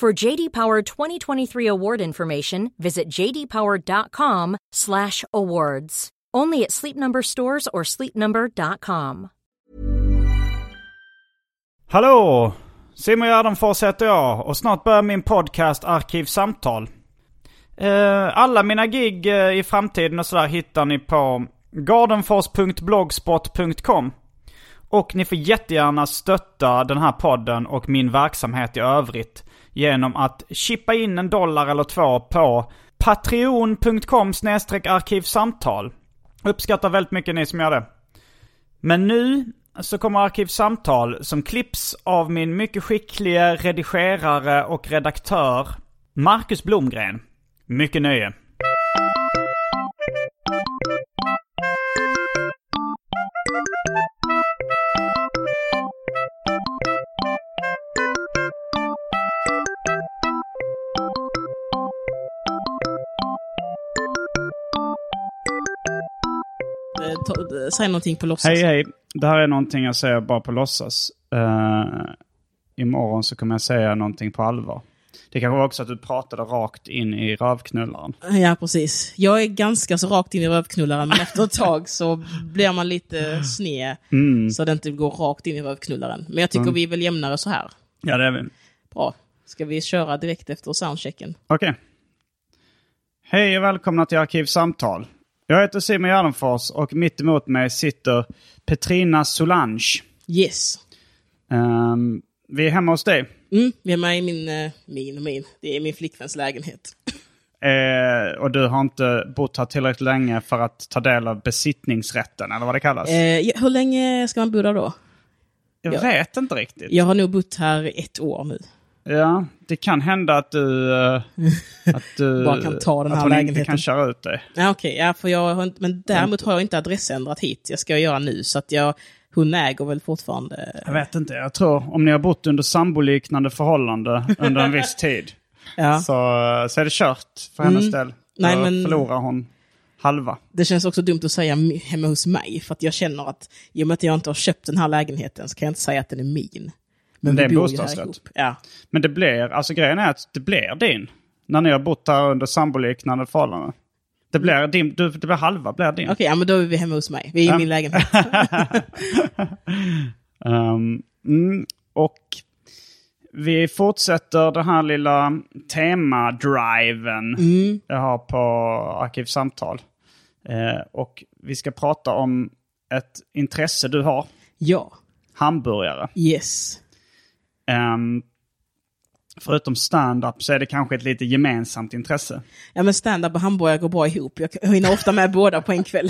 For JD Power 2023 award information, visit jdpower.com/awards. Only at Sleep Number stores or sleepnumber.com. Hallå! Simon Gärdenfors heter jag och snart börjar min podcast Arkivsamtal. Uh, alla mina gig uh, i framtiden och sådär hittar ni på gardenfors.blogspot.com. Och ni får jättegärna stötta den här podden och min verksamhet i övrigt genom att chippa in en dollar eller två på patreon.com arkivsamtal. Uppskattar väldigt mycket ni som gör det. Men nu så kommer Arkivsamtal som klipps av min mycket skickliga redigerare och redaktör Marcus Blomgren. Mycket nöje. Eh, ta- eh, Säg någonting på låtsas. Hej hej. Det här är någonting jag säger bara på låtsas. Uh, imorgon så kommer jag säga någonting på allvar. Det kanske var också att du pratade rakt in i rövknullaren. Ja, precis. Jag är ganska så rakt in i rövknullaren, men efter ett tag så blir man lite sned. Så det inte går rakt in i rövknullaren. Men jag tycker vi är väl jämnare så här. Ja det är vi. Bra. Ska vi köra direkt efter soundchecken? Okej. Hej och välkomna till Arkivsamtal. Jag heter Simon Gärdenfors och mitt emot mig sitter Petrina Solange. Yes. Ehm, vi är hemma hos dig. Mm, vi är med i min, eh, min och min. Det är min flickväns lägenhet. Eh, och du har inte bott här tillräckligt länge för att ta del av besittningsrätten, eller vad det kallas. Eh, ja, hur länge ska man bo där då? jag ja. vet inte riktigt. Jag har nog bott här ett år nu. Ja, det kan hända att du... eh, att du Bara kan ta den här att hon inte lägenheten. kan köra ut dig. Ja, Okej, ja, för jag inte, men däremot har jag inte adressändrat hit. Jag ska göra nu, så att jag, hon äger väl fortfarande... Jag vet inte, jag tror om ni har bott under samboliknande förhållande under en viss tid. Ja. Så, så är det kört för hennes Mm. del. Nej, Då men- förlorar hon halva. Det känns också dumt att säga hemma hos mig, för att jag känner att i och med att jag inte har köpt den här lägenheten så kan jag inte säga att den är min. Men Det är en bostadsrätt. Ja. Men det blir, alltså grejen är att det blir din. När ni har bott här under samboliknande förhållanden. Det blir, din, du, det blir halva blir din. Okej, ja, men då är vi hemma hos mig. Vi är i min lägenhet. Ehm, mm, och vi fortsätter den här lilla temadriven Mm. jag har på Arkivsamtal. Eh, och vi ska prata om ett intresse du har. ja, Hamburgare. yes. Ehm, förutom stand-up så är det kanske ett lite gemensamt intresse. Ja, men stand-up och hamburgare går bra ihop. Jag hinner ofta med båda på en kväll.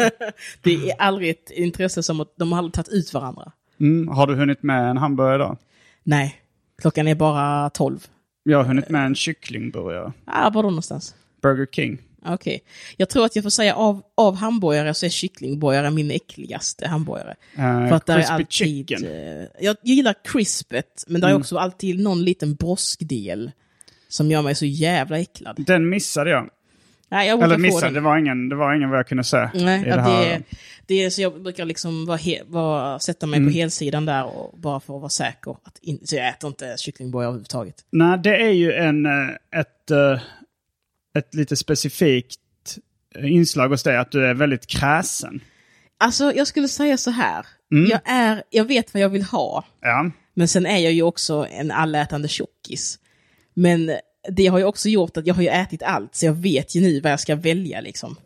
det är aldrig ett intresse som att de har aldrig tagit ut varandra. Mm, har du hunnit med en hamburgare idag? Nej, klockan är bara 12. Jag har hunnit med en kycklingburgare. Ah, var då någonstans? Burger King. Okej. Jag tror att jag får säga av, av hamburgare så är kycklingburgare min äckligaste hamburgare. Eh, För att där är alltid... chicken. eh, jag gillar crispet, men där är också alltid någon liten broskdel som gör mig så jävla äcklad. Den missade jag. Nej, jag Eller missade, det var ingen, det var ingen vad jag kunde säga. Nej, ja, det det, det är så jag brukar liksom vara he, vara, sätta mig Mm. på helsidan där och bara för att vara säker. Att in, så jag äter inte kycklingburgare överhuvudtaget. Nej, det är ju en, eh, ett, ett lite specifikt eh, inslag hos dig, att du är väldigt kräsen. Alltså, jag skulle säga så här. Mm. Jag, är, jag vet vad jag vill ha. Ja. Men sen är jag ju också en allätande tjockis. Men det har ju också gjort att jag har ju ätit allt, så jag vet ju nu vad jag ska välja liksom.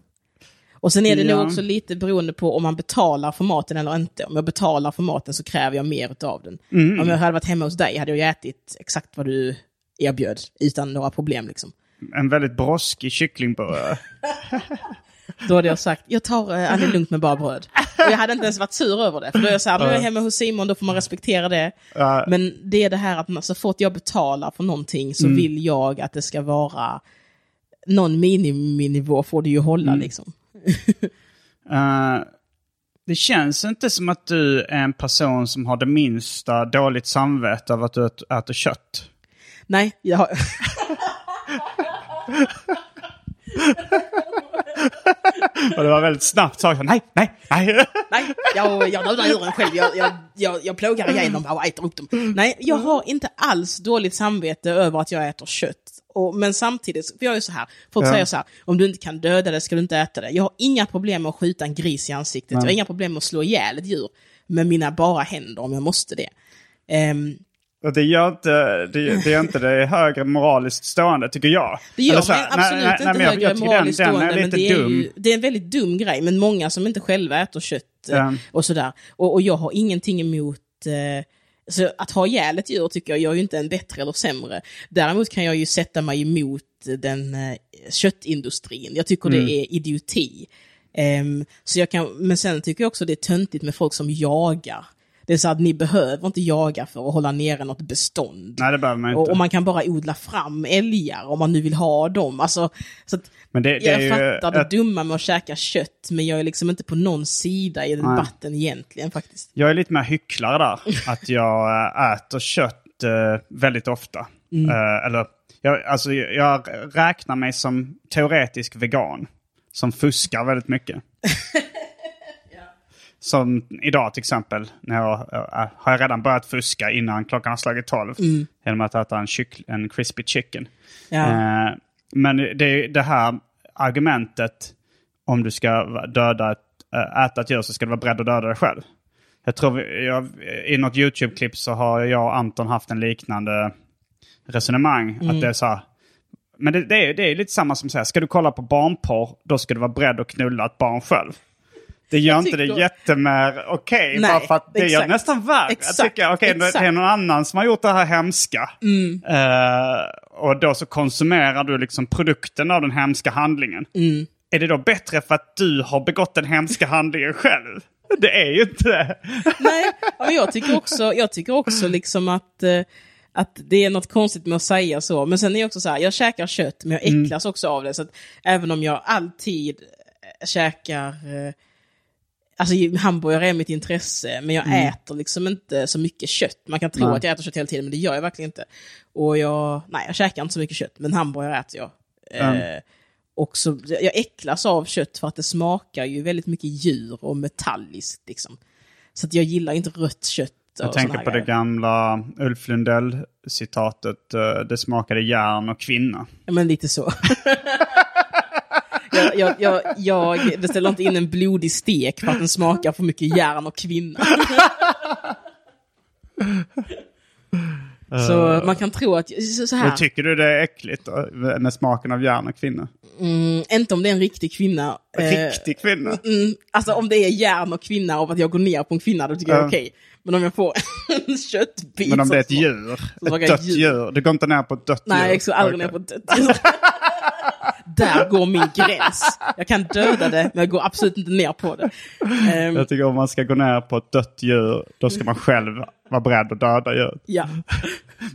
Och sen är det Ja. nog också lite beroende på om man betalar för maten eller inte. Om jag betalar för maten så kräver jag mer av den. Mm. Om jag hade varit hemma hos dig hade jag ätit exakt vad du erbjöd, utan några problem liksom. En väldigt broskig kycklingburgare. Då hade jag sagt, jag tar eh, Annie lugnt med bara bröd. Och jag hade inte ens varit sur över det. För då är jag så här, nu är jag hemma hos Simon, då får man respektera det. Ja. Men det är det här att man, så fort jag betalar för någonting så vill jag att det ska vara någon miniminivå får det ju hålla liksom. Eh, det känns inte som att du är en person som har det minsta dåligt samvete över att du ät- äter kött. Nej, jag har... Och det var väldigt snabbt sagt. Nej, nej, nej. Nej, jag, jag dödar djuren själv. Jag, jag, jag, jag plågar igenom dem och äter upp dem. Nej, jag har inte alls dåligt samvete över att jag äter kött. Och, men samtidigt, för jag är så här, folk Ja. säger så här, om du inte kan döda det ska du inte äta det. Jag har inga problem med att skjuta en gris i ansiktet. Jag har inga problem med att slå ihjäl ett djur med mina bara händer om jag måste det. Och det gör inte det, det, gör inte det högre moraliskt stående, tycker jag. Det gör så absolut nej, nej, inte nej, jag- högre jag moraliskt den, den stående, är men det är, ju, det är en väldigt dum grej. Men många som inte själva äter kött Ja. och sådär. Och, och jag har ingenting emot eh, så att ha ihjäl ett djur tycker jag gör ju inte en bättre eller sämre. Däremot kan jag ju sätta mig emot den eh, köttindustrin. Jag tycker Mm. det är idioti. Ehm, så jag kan, men sen tycker jag också det är töntigt med folk som jagar. Det är så att ni behöver inte jaga för att hålla nere något bestånd. Nej, det behöver man inte. Och, och man kan bara odla fram älgar om man nu vill ha dem. Alltså, så att, Men det, det jag är ju fattar det ett- dumma med att käka kött, men jag är liksom inte på någon sida i debatten egentligen faktiskt. Jag är lite mer hycklare där. Att jag äh, äter kött äh, väldigt ofta. Mm. Äh, eller, jag, alltså, jag räknar mig som teoretisk vegan. Som fuskar väldigt mycket. Som idag till exempel. När jag, äh, har jag redan börjat fuska innan klockan har slagit 12. Mm. Genom att äta en, kyckl- en crispy chicken. Ja. Eh, men det, det här argumentet om du ska döda ett, äh, äta ett djur så ska du vara beredd att döda dig själv. Jag tror jag, i något YouTube-klipp så har jag och Anton haft en liknande resonemang. Mm. Att det är så här, men det, det, är, det är lite samma som att säga, ska du kolla på barnporr, då ska du vara beredd att knulla ett barn själv. Det gör inte det jättemer okej, Nej, bara för att det gör exakt. det nästan värre. Exakt, Jag tycker, det exakt. är någon annan som har gjort det här hemska. Mm. Eh, och då så konsumerar du liksom produkten av den hemska handlingen. Mm. Är det då bättre för att du har begått den hemska handlingen själv? Det är ju inte det. Nej, men jag tycker också, jag tycker också liksom att, eh, att det är något konstigt med att säga så. Men sen är jag också så här, jag käkar kött, men jag Mm. äcklas också av det. Så att även om jag alltid eh, käkar eh, Alltså hamburgare är mitt intresse, men jag äter liksom inte så mycket kött. Man kan tro Mm. Nej. att jag äter kött hela tiden, men det gör jag verkligen inte. Och jag, nej, jag käkar inte så mycket kött, men hamburgare äter jag. Eh, och så, jag äcklas av kött för att det smakar ju väldigt mycket djur och metalliskt. Liksom. Så att jag gillar inte rött kött. Jag tänker på det grejer. gamla Ulf Lundell-citatet. eh, Det smakade järn och kvinna. Ja, men lite så. jag, jag, jag, jag beställer inte in en blodig stek för att den smakar för mycket järn och kvinna. så man kan tro att, så, här, Men tycker du det är äckligt då, med smaken av järn och kvinna? mm, inte om det är en riktig kvinna. eh, Riktig kvinna? Mm, alltså om det är järn och kvinna och att jag går ner på en kvinna, då tycker jag Ja. okej. Men om jag får en köttbit Men om det är ett djur, ett dött djur. djur. Du går inte ner på ett dött djur? Nej, jag går aldrig ner på ett dött djur. Där går min gräns. Jag kan döda det, men jag går absolut inte ner på det. Ehm, Jag tycker om man ska gå ner på ett dött djur, då ska man själv vara beredd att döda djur. ja.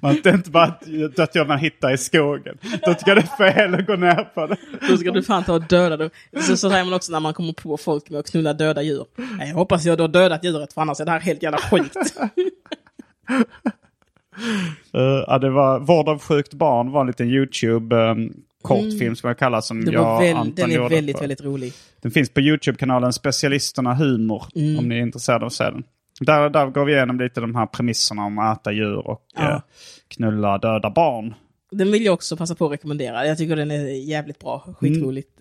Man det är inte bara ett dött djur man hittar i skogen. Då tycker jag det är fel att gå ner på det. Då ska du fan ta och döda det. Så, så säger man också när man kommer på folk med att knulla döda djur. Nej, jag hoppas jag då har dödat djuret, för annars är det här helt jävla sjukt. Uh, ja, det var Vård av sjukt barn var en liten YouTube-kortfilm som jag kallar som Det jag väl, Anton den är väldigt, på. väldigt rolig. Den finns på YouTube-kanalen Specialisterna Humor om ni är intresserade av att se den. Där, där går vi igenom lite de här premisserna om att äta djur och Ja. eh, knulla döda barn. Den vill jag också passa på att rekommendera. Jag tycker den är jävligt bra. Skitroligt.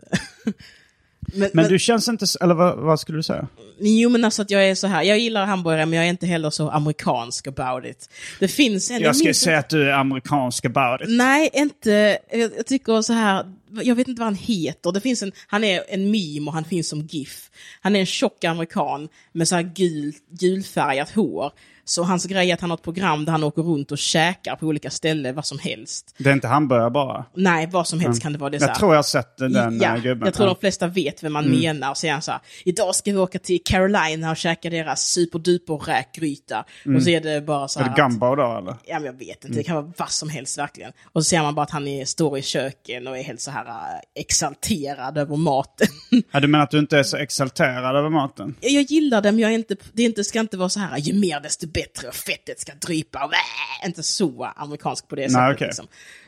Men, Men du känns inte... Eller vad, vad skulle du säga? Jo men alltså att jag är så här, jag gillar hamburgare men jag är inte heller så amerikansk about it. Det finns en... Jag ska minns säga att du är amerikansk about it. Nej, inte. Jag, jag tycker så här, jag vet inte vad han heter. Det finns en, han är en meme och han finns som GIF. Han är en tjock amerikan med så här gul, gulfärgat hår. Så hans grej är att han har ett program där han åker runt och käkar på olika ställen, vad som helst. Det är inte hamburgare bara. Nej, vad som helst kan det vara. Det är Jag tror jag har sett den ja, eh, gubben. jag tror de flesta vet vem man menar. Så är han så här, idag ska vi åka till Carolina och käka deras superduper räkgryta. Och så är det bara så Är här... det att- gumbo då eller? Ja, men jag vet inte, det kan vara vad som helst verkligen. Och så ser man bara att han är, står i köken och är helt så här äh, exalterad över maten. Ja, du menar att du inte är så exalterad över maten? jag gillar det, men jag är inte, det är inte, ska inte vara så här, ju mer desto bättre och fettet ska drypa. Och, äh, inte så amerikansk på det sättet. okej. Liksom.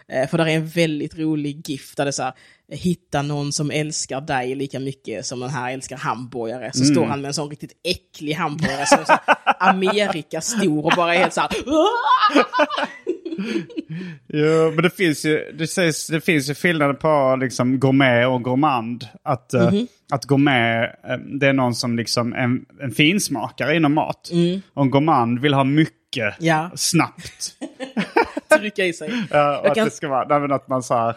Eh, För där är en väldigt rolig GIF där det är så här, hitta någon som älskar dig lika mycket som den här älskar hamburgare. Så står han med en sån riktigt äcklig hamburgare som är så Amerika stor och bara är helt så här, Jo, men det finns ju, det sägs, det finns ju skillnader på liksom gourmet och gourmand. Att, eh, Mhm. Att gourmet, eh, det är någon som liksom en, en finsmakare inom mat. Och en gourmand vill ha mycket Mm. Ja. snabbt. trycka i sig. Ja, och att kan- det ska vara, nej, att man så här,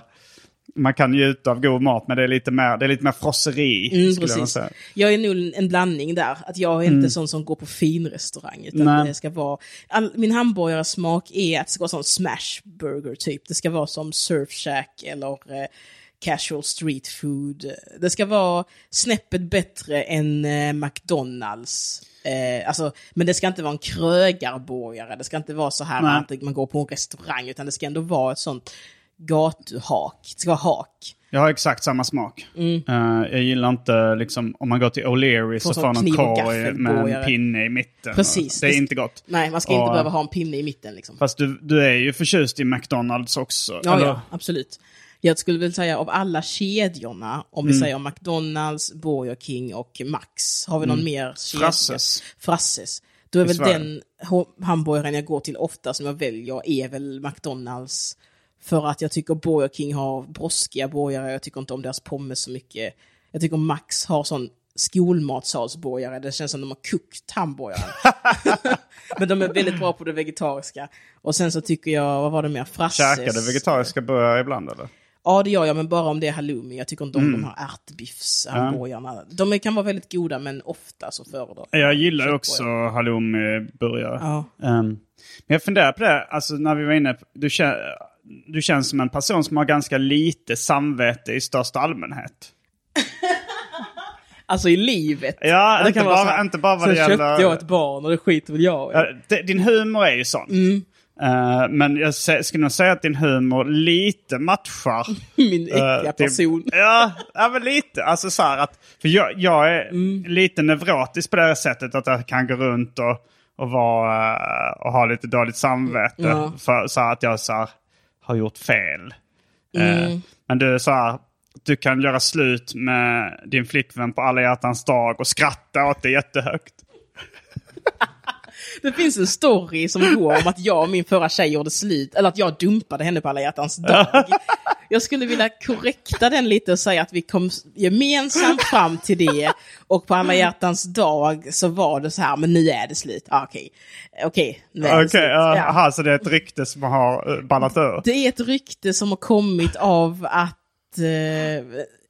man kan njuta av god mat men det är lite mer, det är lite mer frosseri. Mm, skulle precis. säga. Jag är nog en blandning där. Att jag är inte sån som går på finrestaurang. Utan Nej. det ska vara... All, min hamburgarsmak är att det ska vara som smash burger typ. Det ska vara som Surfshack eller eh, casual street food. Det ska vara snäppet bättre än eh, McDonalds. Eh, alltså, men det ska inte vara en krögarborgare. Det ska inte vara så här Nej. att man går på en restaurang. Utan det ska ändå vara ett sånt gatuhak. Det ska vara hak. Jag har exakt samma smak. Mm. Eh, jag gillar inte liksom, om man går till O'Leary så Får man en korg med en pinne i mitten. Precis. Det är inte gott. Nej, man ska inte Och- behöva ha en pinne i mitten liksom. Fast du, du är ju förtjust i McDonalds också. Ja, eller? ja, absolut. Jag skulle väl säga av alla kedjorna, om Mm. vi säger McDonalds, Burger King och Max, har vi någon mer kedja? Frasses. Frasses. Då är I väl Sverige. den hamburgaren jag går till ofta som jag väljer är väl McDonalds. För att jag tycker Burger King har broskiga burgare, jag tycker inte om deras pommes så mycket. Jag tycker Max har sån skolmatsalsburgare, det känns som de har kokt hamburgaren. Men de är väldigt bra på det vegetariska. Och sen så tycker jag, vad var det mer? Frasses. Käkar du vegetariska burgare ibland eller? Ja, det gör jag, men bara om det är halloumi. Jag tycker inte om Mm. de här ärtbiffshamburgarna. De kan vara väldigt goda, men ofta så föredrar Jag gillar ju Köttburgare. också halloumi-burgare. Ja. Ehm, men jag funderar på det, alltså när vi var inne, på- du, kän, du känns som en person som har ganska lite samvete i största allmänhet. Alltså i livet. Ja, det inte kan vara bara- så här, inte bara vad "Sen det gäller- köpte jag ett barn och det skiter väl jag i." Ja, din humor är ju sån. Mm. Eh, men jag skulle nog säga att din humor lite matchar. Min eh, äckliga till- person. Ja, ja, men lite. Alltså så att, för jag, jag är Mm. lite neurotisk på det här sättet att jag kan gå runt och, och, vara, eh, och ha lite dåligt samvete. Ja. För så att jag så här, har gjort fel. Mm. Men du är så här, du kan göra slut med din flickvän på alla hjärtans dag och skratta åt det jättehögt. Det finns en story som går om att jag och min förra tjej gjorde slut, eller att jag dumpade henne på alla hjärtans dag. Jag skulle vilja korrekta den lite och säga att vi kom gemensamt fram till det och på alla hjärtans dag så var det så här, men nu är det slut. Ah, Okej, okej, nu är det Okej, slut. ja. Ja. aha, så det är ett rykte som har eh, ballat ur? Det är ett rykte som har kommit av att eh,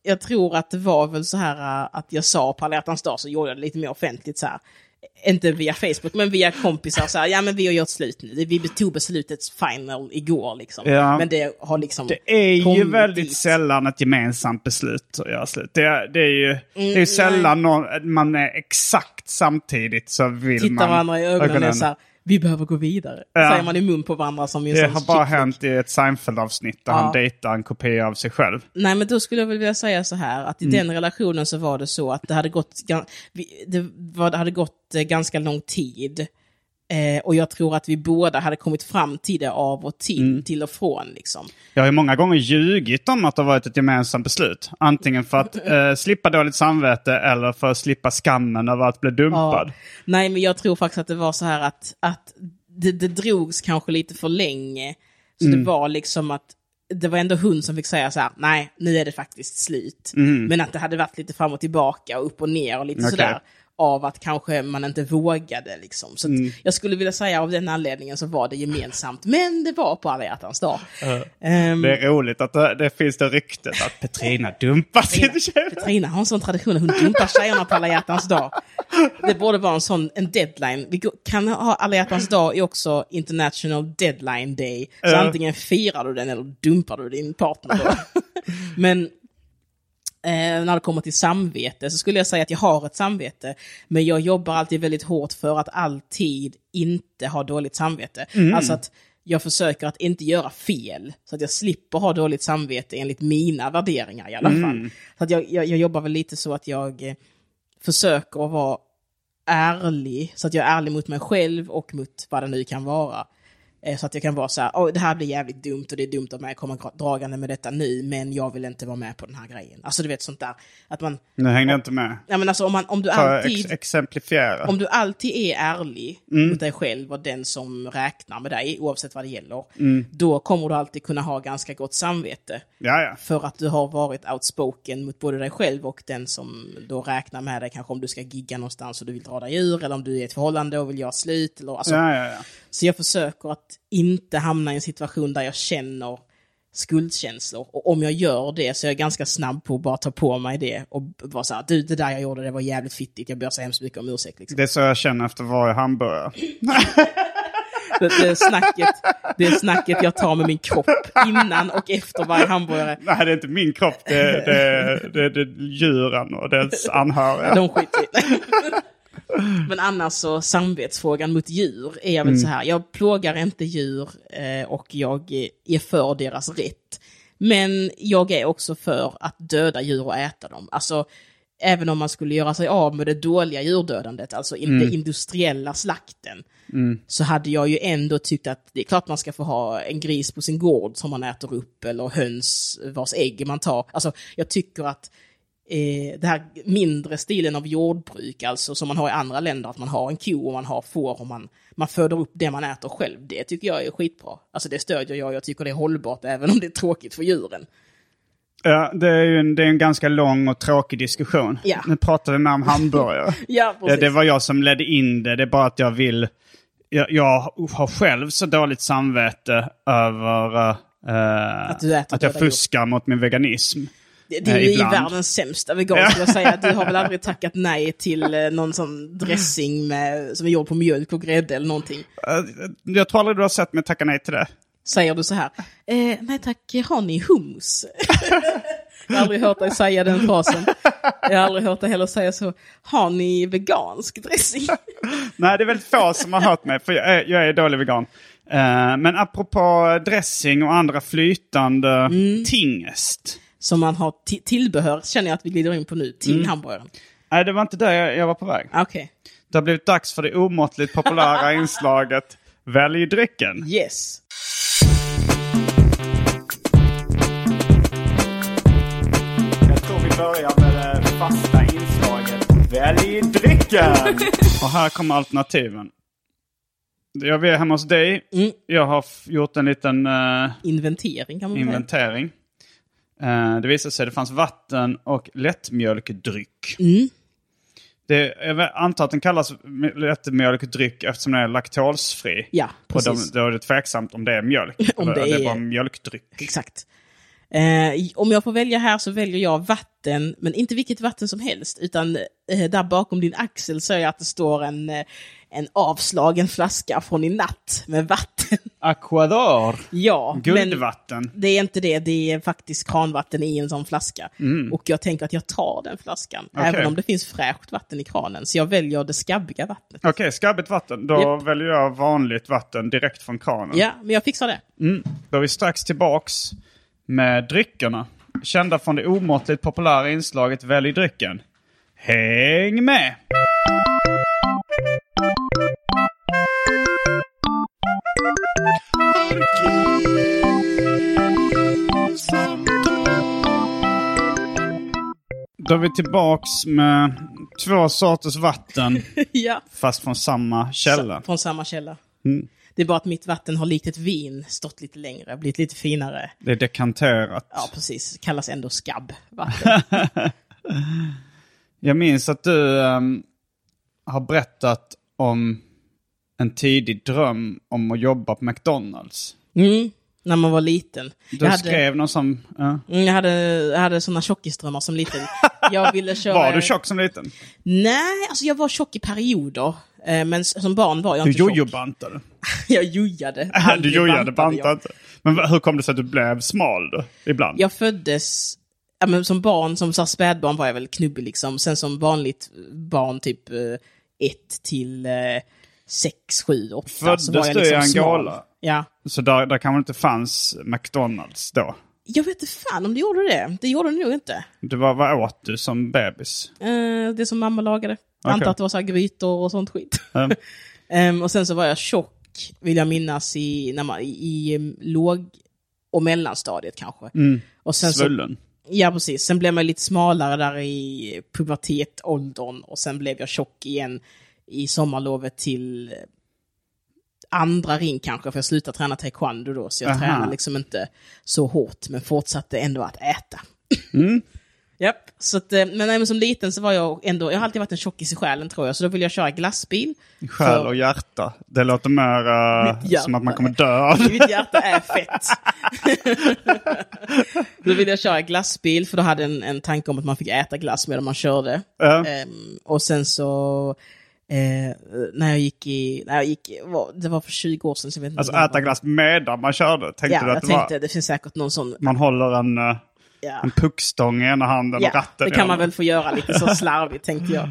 jag tror att det var väl så här eh, att jag sa på alla hjärtans dag så gjorde jag det lite mer offentligt så här. Inte via Facebook men via kompisar så här, ja men vi har gjort slut nu. Vi tog beslutet final igår liksom. Ja. Men det har liksom Det är ju väldigt dit. sällan ett gemensamt beslut att göra slut. Det, är- det är ju Mm, det är sällan någon, man är exakt samtidigt så vill Tittar man... varandra i ögonen är så här, vi behöver gå vidare. Ja. Säger man i mun på varandra som Det har bara hänt i ett Seinfeld-avsnitt där Ja. han dejtar en kopia av sig själv. Nej, men då skulle jag vilja säga så här, att i Mm. den relationen så var det så att det hade gått, det hade gått eh, ganska lång tid. Eh, och jag tror att vi båda hade kommit fram till det av och till, Mm. till och från liksom. Jag har ju många gånger ljugit om att det har varit ett gemensamt beslut. Antingen för att eh, slippa dåligt samvete eller för att slippa skammen över att bli dumpad. Ja. Nej, men jag tror faktiskt att det var så här att, att det, det drogs kanske lite för länge. Så Mm. det var liksom att det var ändå hon som fick säga så här, nej, nu är det faktiskt slut. Men att det hade varit lite fram och tillbaka och upp och ner och lite Okej. sådär. Av att kanske man inte vågade liksom. Så att jag skulle vilja säga av den anledningen så var det gemensamt. Men det var på alla hjärtans dag. Ehm, Det är roligt att det, det finns det ryktet att Petrina dumpar sin tjej. Petrina har en sån tradition att hon dumpar tjejerna på alla hjärtans dag. Det borde vara en sån en deadline. Vi kan ha alla hjärtans dag är också international deadline day. Så Ja. antingen firar du den eller dumpar du din partner. Då. Men när det kommer till samvete så skulle jag säga att jag har ett samvete. Men jag jobbar alltid väldigt hårt för att alltid inte ha dåligt samvete. Alltså att jag försöker att inte göra fel. Så att jag slipper ha dåligt samvete enligt mina värderingar i alla fall. Så att jag, jag, jag jobbar väl lite så att jag eh, försöker att vara ärlig. Så att jag är ärlig mot mig själv och mot vad det nu kan vara. Eh, Så att jag kan vara så här, "Oj, det här blir jävligt dumt och det är dumt att komma dragande med detta nu, men jag vill inte vara med på den här grejen. Alltså du vet sånt där, att man, Nu hängde jag inte med. ja men alltså om, man, om du Ta alltid... ex exemplifiera. Om du alltid är ärlig Mm. mot dig själv och den som räknar med dig, oavsett vad det gäller, Mm. då kommer du alltid kunna ha ganska gott samvete. Ja, ja. För att du har varit outspoken mot både dig själv och den som då räknar med dig, kanske om du ska gigga någonstans och du vill dra dig ur, eller om du är i ett förhållande och vill göra slut. Eller, alltså. Så jag försöker att inte hamna i en situation där jag känner skuldkänslor. Och om jag gör det så är jag ganska snabb på att bara ta på mig det och vara så här, du det där jag gjorde det var jävligt fittigt, jag ber så hemskt mycket om ursäkt. Liksom. Det är så jag känner efter varje hamburgare. Det, det, snacket, det är snacket jag tar med min kropp innan och efter varje hamburgare. Nej, det är inte min kropp. Det är, det det det är djuren och dess anhöriga. De skiter. Men annars så samvetsfrågan mot djur är jag väl så här, jag plågar inte djur eh, och jag är för deras rätt. Men jag är också för att döda djur och äta dem. Alltså, även om man skulle göra sig av med det dåliga djurdödandet, alltså inte industriella slakten, så hade jag ju ändå tyckt att det är klart man ska få ha en gris på sin gård som man äter upp, eller höns vars ägg man tar. Alltså, jag tycker att eh, det här mindre stilen av jordbruk, alltså som man har i andra länder, att man har en ko och man har får och man, man föder upp det man äter själv, det tycker jag är skitbra. Alltså det stödjer jag, jag tycker det är hållbart även om det är tråkigt för djuren. Ja, det är ju en, det är en ganska lång och tråkig diskussion. Ja. Nu pratar vi mer om hamburgare. Ja, precis. det var jag som ledde in det. Det är bara att jag vill... Jag, jag har själv så dåligt samvete över eh, Att att jag fuskar mot min veganism. Det, är ju världens sämsta vegan skulle jag säga. Du har väl aldrig tackat nej till eh, någon sån dressing med, som är gjord på mjölk och grädde eller någonting. Eh, Jag tror aldrig du har sett mig tacka nej till det. Säger du så här, eh, nej tack, har ni hummus? jag har aldrig hört dig säga den frasen. Jag har aldrig hört dig heller säga så, har ni vegansk dressing? Nej, det är väldigt få som har hört mig, för jag är, jag är dålig vegan. Eh, men apropå dressing och andra flytande Mm. tingest. Som man har ti- tillbehör, känner jag att vi glider in på nu, till hamburgaren. Nej, det var inte där jag, jag var på väg. Okej, Det har blivit dags för det omåttligt populära inslaget Välj drycken. yes. Jag tror vi börjar med det fasta inslaget Välj drycken! Och här kommer alternativen. Jag är hemma hos dig. Mm. Jag har gjort en liten eh, Inventering kan man säga. inventering. Eh, det visade sig att det fanns vatten och lättmjölkdryck. Mm. Det, jag antar att den kallas lättmjölkdryck eftersom den är laktosfri. Ja, Och de, precis. då är det tveksamt om det är mjölk. Om det det är är- bara mjölkdryck. Exakt. Eh, om jag får välja här så väljer jag vatten, men inte vilket vatten som helst, utan eh, där bakom din axel ser jag att det står en, eh, en avslagen flaska från i natt med vatten. Aquador. ja, Guldvatten. det är inte det, det är faktiskt kranvatten i en sån flaska. Och jag tänker att jag tar den flaskan, Okej. även om det finns fräscht vatten i kranen. Så jag väljer det skabbiga vattnet. Okej, skabbigt vatten. Då Japp. väljer jag vanligt vatten direkt från kranen. Ja, men jag fixar det. Då är vi strax tillbaks med dryckerna. Kända från det omåttligt populära inslaget Välj drycken. Häng med! Då är vi tillbaks med två sorters vatten ja. fast från samma källa. Från samma källa. Mm. Det är bara att mitt vatten har likt ett vin stått lite längre, blivit lite finare. Det är dekanterat. Ja, precis. Kallas ändå skabbvatten. Jag minns att du ehm, har berättat om en tidig dröm om att jobba på McDonalds. Mm, när man var liten. Du hade, skrev någon som... ja. mm, jag hade, jag hade såna tjockisdrömmar som liten. Jag ville köra... Var du tjock som liten? Nej, alltså jag var tjock i perioder. Eh, Men som barn var jag Du inte tjock. jojobantade. Jag jojade. Du jojade, bantade inte. Men hur kom det sig att du blev smal då? Ibland? Jag föddes, ja, men som barn, som så spädbarn var jag väl knubbig liksom. Sen som vanligt barn, typ eh, ett till eh, sex, sju, åtta. så Föddes var jag du i liksom smal. Angola? Ja. Så där, där kanske inte fanns McDonalds då? Jag vet inte fan om det gjorde det. Det gjorde det nog inte. Det var, vad åt du som bebis? Eh, det som mamma lagade. Jag antar att det var så här grytor och sånt skit. Mm. Ehm, och sen så var jag tjock, vill jag minnas, i, när man, i, i em, låg och mellanstadiet kanske. Och sen så, Svullen? ja, precis. Sen blev man lite smalare där i pubertetåldern och sen blev jag tjock igen i sommarlovet till eh, andra ring kanske, för jag slutade träna taekwondo då, så jag Aha. tränade liksom inte så hårt, men fortsatte ändå att äta. Japp, så att, eh, men, nej, men som liten så var jag ändå, jag har alltid varit en tjockis i själen tror jag, så då ville jag köra glassbil. Själ För- och hjärta. Det låter mer hjärta. som att man kommer dö av det. Mitt hjärta är fett. då ville jag köra glassbil, för då hade jag en, en tanke om att man fick äta glass medan man körde. Ja. Ehm, och sen så, eh, när jag gick i, när jag gick, i- det var för 20 år sedan, så jag vet inte. Alltså det äta glass medan man körde. Tänkte Ja, du att jag det tänkte, var... det finns säkert någon sån, Man håller en, eh, ja. en puckstång i ena handen och Ja, ratten det i kan man väl få göra lite så slarvigt tänkte jag.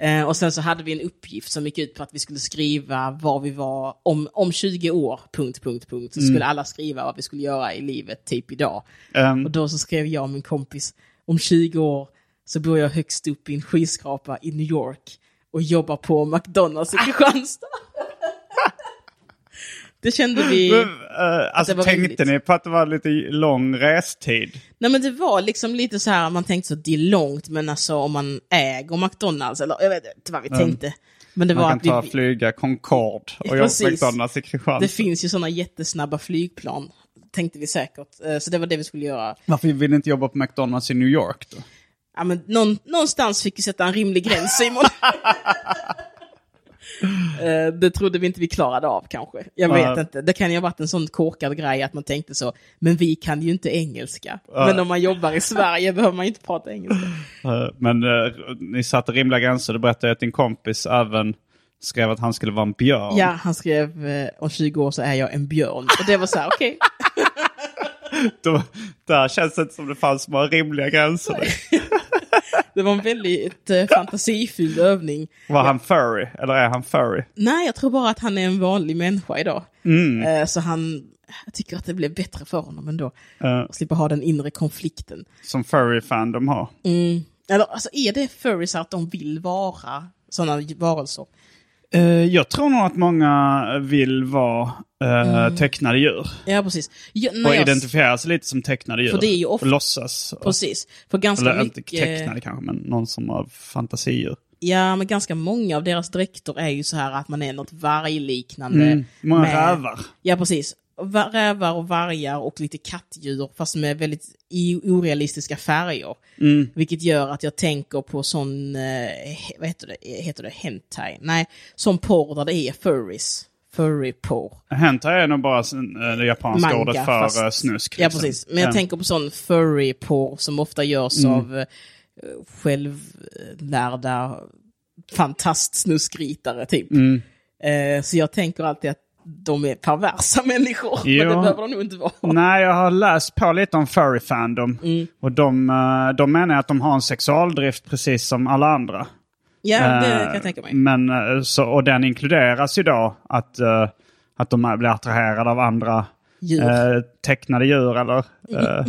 Eh, och sen så hade vi en uppgift som gick ut på att vi skulle skriva var vi var om, om 20 år, punkt, punkt, punkt. Så skulle alla skriva vad vi skulle göra i livet, typ idag. Ehm, Och då så skrev jag och min kompis, om 20 år så bor jag högst upp i en skyskrapa i New York och jobbar på McDonalds i Kristianstad. det kände vi... men, eh, alltså tänkte rimligt. ni på att det var lite lång restid? Nej men det var liksom lite så här, man tänkte så det är långt, men alltså om man äger McDonalds, eller jag vet inte vad vi tänkte. Men det Man var kan att ta vi, flyga Concorde och jobba på. McDonalds i Kristianstad. det finns ju sådana jättesnabba flygplan, tänkte vi säkert. Eh, Så det var det vi skulle göra. Varför vill ni inte jobba på McDonalds i New York då? Ja, men någon, någonstans fick vi sätta en rimlig gräns Simon. Eh, det trodde vi inte vi klarade av kanske. Jag vet Nej. inte. Det kan ju ha varit en sån korkad grej att man tänkte så, men vi kan ju inte engelska. Men om man jobbar i Sverige behöver man inte prata engelska. Eh, Men eh, ni satte rimliga gränser. Du berättade att din kompis även skrev att han skulle vara en björn. Ja, han skrev om 20 år så är jag en björn. Och det var så här, okej. Då, där känns det inte som det fanns några rimliga gränser. Det var en väldigt eh, fantasifylld övning. Var han furry? Eller är han furry? Nej, jag tror bara att han är en vanlig människa idag. Mm. Eh, så han, jag tycker att det blev bättre för honom ändå. Eh, Att slippa ha den inre konflikten. som furry-fan de har. Mm. Eller alltså är det furries att de vill vara sådana varelser? Eh, jag tror nog att många vill vara uh, tecknade djur. Ja, precis. Ja, Och jag- identifiera sig lite som tecknade djur. För det är ju ofta- Och låtsas. Precis. För ganska Eller mycket... inte tecknade kanske, men någon som har fantasier. Ja, men ganska många av deras dräkter är ju så här att man är något vargliknande. Mm. Många med- rävar. Ja, precis. Va- Rävar och vargar och lite kattdjur, fast med väldigt orealistiska färger. Mm. Vilket gör att jag tänker på sån, eh, vad heter det, heter det hentai? Nej, sån porr där det är furries. Furry-porr. Hentai är nog bara eh, det japanska Manga, ordet för fast- eh, snusk. Ja, liksom. precis. Men jag Ja. tänker på sån furry-porr som ofta görs Mm. av eh, självlärda fantastsnuskritare, typ. Mm. Eh, så jag tänker alltid att de är perversa människor. Men Jo. det behöver de nog inte vara. Nej, jag har läst på lite om furry fandom. Mm. Och de, eh, de menar att de har en sexualdrift precis som alla andra. Ja, det Eh, kan jag tänka mig. Men, eh, så, och den inkluderas ju då att, att de blir attraherade av andra Djur. tecknade djur. Eller.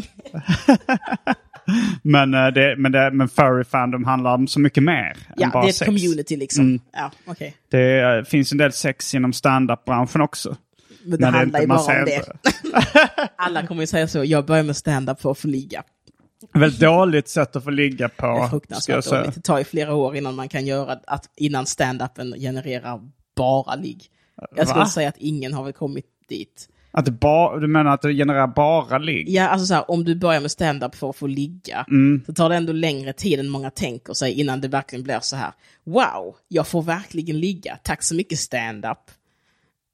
men, eh, det, men, det, men furry fandom handlar om så mycket mer än ja, bara det är ett sex. community liksom. Mm. Ja, okej. Det eh, finns en del sex inom stand-up-branschen också. Men det Men handlar ju bara om det. Alla kommer ju säga så, jag börjar med stand-up för att få ligga. Väldigt dåligt sätt att få ligga på. Det är ska fruktansvärt säga. dåligt. Det tar ju flera år innan man kan göra att innan stand-upen genererar bara ligg. Jag skulle Va? säga att ingen har väl kommit dit. Att det ba, du menar att det genererar bara ligg? Ja, alltså så här, om du börjar med stand-up för att få ligga, Mm. så tar det ändå längre tid än många tänker sig innan det verkligen blir så här. Wow, jag får verkligen ligga. Tack så mycket stand-up.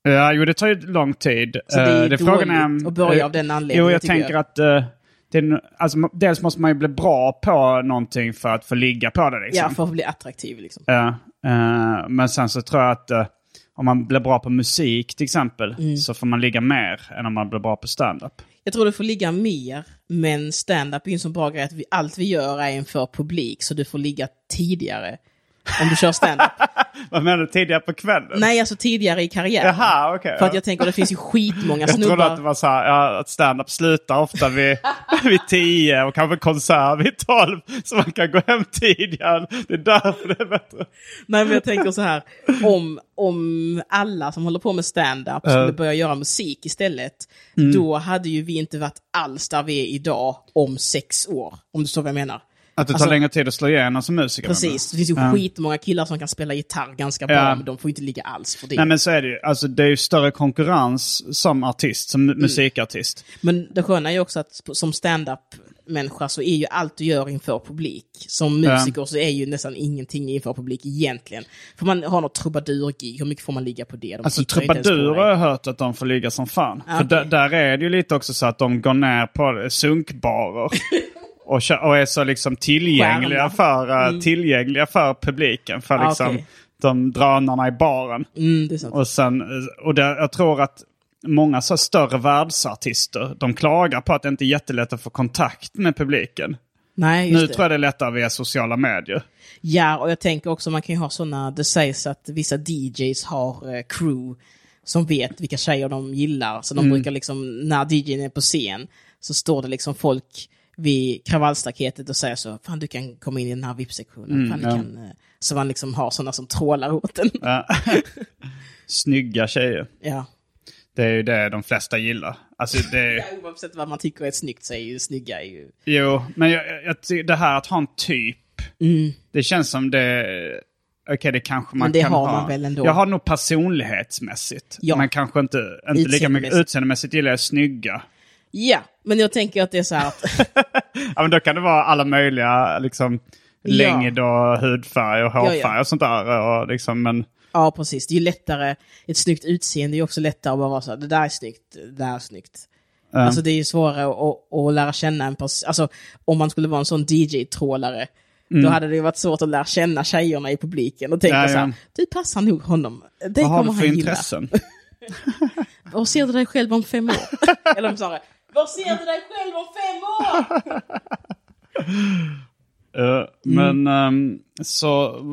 Ja, jo det tar ju lång tid. Så det är Eh, dåligt att börja eh, av den anledningen, Jo, jag tänker jag. att eh, det är, alltså, dels måste man ju bli bra på någonting för att få ligga på det. Liksom. Ja, för att bli attraktiv liksom. Ja, eh, men sen så tror jag att eh, om man blir bra på musik till exempel Mm. så får man ligga mer än om man blir bra på stand-up. Jag tror du får ligga mer, men stand-up är ju en så bra grej att vi, allt vi gör är inför publik, så du får ligga tidigare om du kör stand-up. Vad menar du? Tidigare på kvällen? Nej, alltså tidigare i karriären. Jaha, okej. För att jag tänker det finns ju skitmånga Jag trodde snubbar. att det var så här, ja, att stand-up slutar ofta vid, vid tio och kanske konsert vid tolv. Så man kan gå hem tidigare. Det är därför det är bättre. Nej, men jag tänker så här. Om, om alla som håller på med stand-up skulle börja göra musik istället, Mm. då hade ju vi inte varit alls där vi är idag om sex år. Om du förstår vad jag menar. Att det tar Alltså- längre tid att slå igenom som musiker. Precis. Det finns ju skitmånga killar som kan spela gitarr ganska bra, Ja. men de får inte ligga alls för det. Nej men så är det ju. Alltså det är ju större konkurrens som artist, som Mm. mu- musikartist. Men det sköna är ju också att som stand-up-människa så är ju allt du gör inför publik. Som musiker så är ju nästan ingenting inför publik egentligen. För man har något trubadur-gig, hur mycket får man ligga på det? De Alltså trubadurer har jag hört att de får ligga som fan. Ah, För där är det ju lite också så att de går ner på sunkbarer. och, och är så liksom tillgängliga för, eh, tillgängliga för publiken. För Ah, liksom okej. de drönarna i baren. Mm, det. Och, sen, eh, och där, jag tror att många så större världsartister, de klagar på att det inte är jättelätt att få kontakt med publiken. Nej, Nu det. tror jag det är lättare via sociala medier. Ja, och jag tänker också man kan ju ha sådana, det sägs att vissa DJs har eh, crew som vet vilka tjejer de gillar. Så de brukar liksom, när DJn är på scen, så står det liksom folk vid kravallstaketet och säger så, fan du kan komma in i den här VIP-sektionen. fan, du ja. kan, eh, så man liksom har sådana som trålar åt en. Ja. Snygga tjejer. ja. Det är ju det de flesta gillar. Alltså det är, Ja, Oavsett vad man tycker är snyggt så är ju snygga är ju... jo, men jag, jag, det här att ha en typ, det känns som det... Okej, det kanske man Men det kan ha. man väl ändå? Jag har nog personlighetsmässigt. Ja. Men kanske inte, inte lika mycket utseendemässigt gillar jag snygga. Ja, men jag tänker att det är så här att... Ja, men då kan det vara alla möjliga liksom, Ja. längd och hudfärg och Ja, hårfärg ja. och sånt där. Och liksom, men, Ja, precis. Det är ju lättare, ett snyggt utseende är ju också lättare att bara vara så här, det där är snyggt, det där är snyggt. Alltså det är ju svårare att, att lära känna en person. Alltså om man skulle vara en sån DJ-trålare, då hade det ju varit svårt att lära känna tjejerna i publiken och tänka Mm. Ja, så ja. här, du passar nog honom. Det vad har kommer du för han gilla. intressen? Var ser du dig själv om fem år? Eller om snarare, var ser du dig själv om fem år? Eh, Men ehm, så,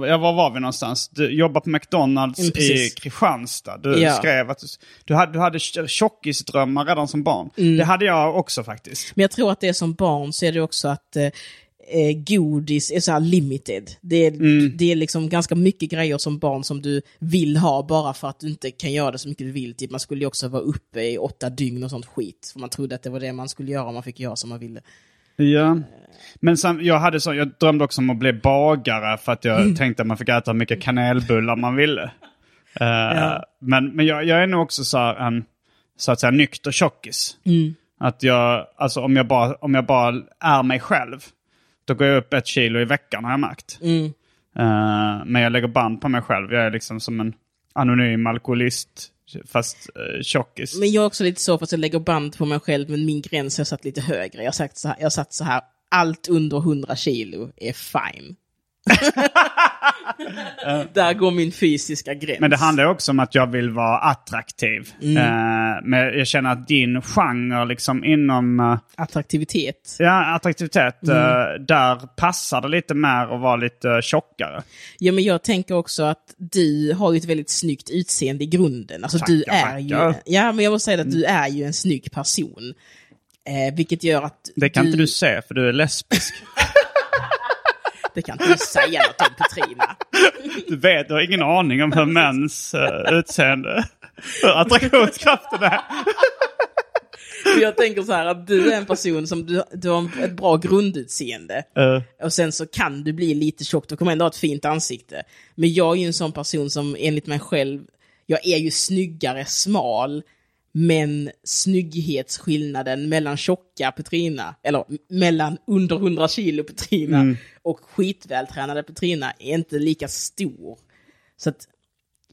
ja, var var vi någonstans? Du jobbar på McDonalds Mm, i. Kristianstad. Du Ja. skrev att du, du hade, du hade tjockisdrömmar redan som barn. Mm. Det hade jag också faktiskt. Men jag tror att det är som barn så är det också att eh, eh, godis är så här limited. Det är, Mm. det är liksom ganska mycket grejer som barn som du vill ha bara för att du inte kan göra det så mycket du vill. Typ, man skulle ju också vara uppe i åtta dygn och sånt skit. För man trodde att det var det man skulle göra om man fick göra som man ville. Ja. Men sen, jag, hade så, jag drömde också om att bli bagare för att Mm. jag tänkte att man fick äta hur mycket kanelbullar man ville. Eh, Men, men jag, jag är nog också så här en så att säga nykter tjockis. Mm. Att jag, alltså om jag, bara, om jag bara är mig själv, då går jag upp ett kilo i veckan har jag märkt. Mm. Eh, men jag lägger band på mig själv. Jag är liksom som en anonym alkoholist, fast uh, tjockis. Men jag är också lite så för att jag lägger band på mig själv, men min gräns har satt lite högre. Jag har sagt så här, jag har satt så här allt under 100 kilo är fine. Där går min fysiska gräns. Men det handlar också om att jag vill vara attraktiv. Mm. Eh, men jag känner att din genre liksom inom eh, Attraktivitet. ja, attraktivitet, Mm. eh, där passar det lite mer att vara lite tjockare. Ja, men jag tänker också att du har ju ett väldigt snyggt utseende i grunden. Alltså du Tackar, är ju... Ja, men jag måste säga att du är ju en snygg person. Eh, vilket gör att... Det kan inte du se för du är lesbisk. Det kan inte du säga något om, Petrina. Du vet, du har ingen aning om hur mäns uh, utseende, hur attraktionskraften är. Jag tänker så här att du är en person som du, du har ett bra grundutseende. Eh, Och sen så kan du bli lite tjock, du kommer ändå ha ett fint ansikte. Men jag är ju en sån person som enligt mig själv, jag är ju snyggare smal, men snygghetsskillnaden mellan tjocka Petrina, eller mellan under 100 kilo Petrina och skitvältränade Petrina är inte lika stor. Så att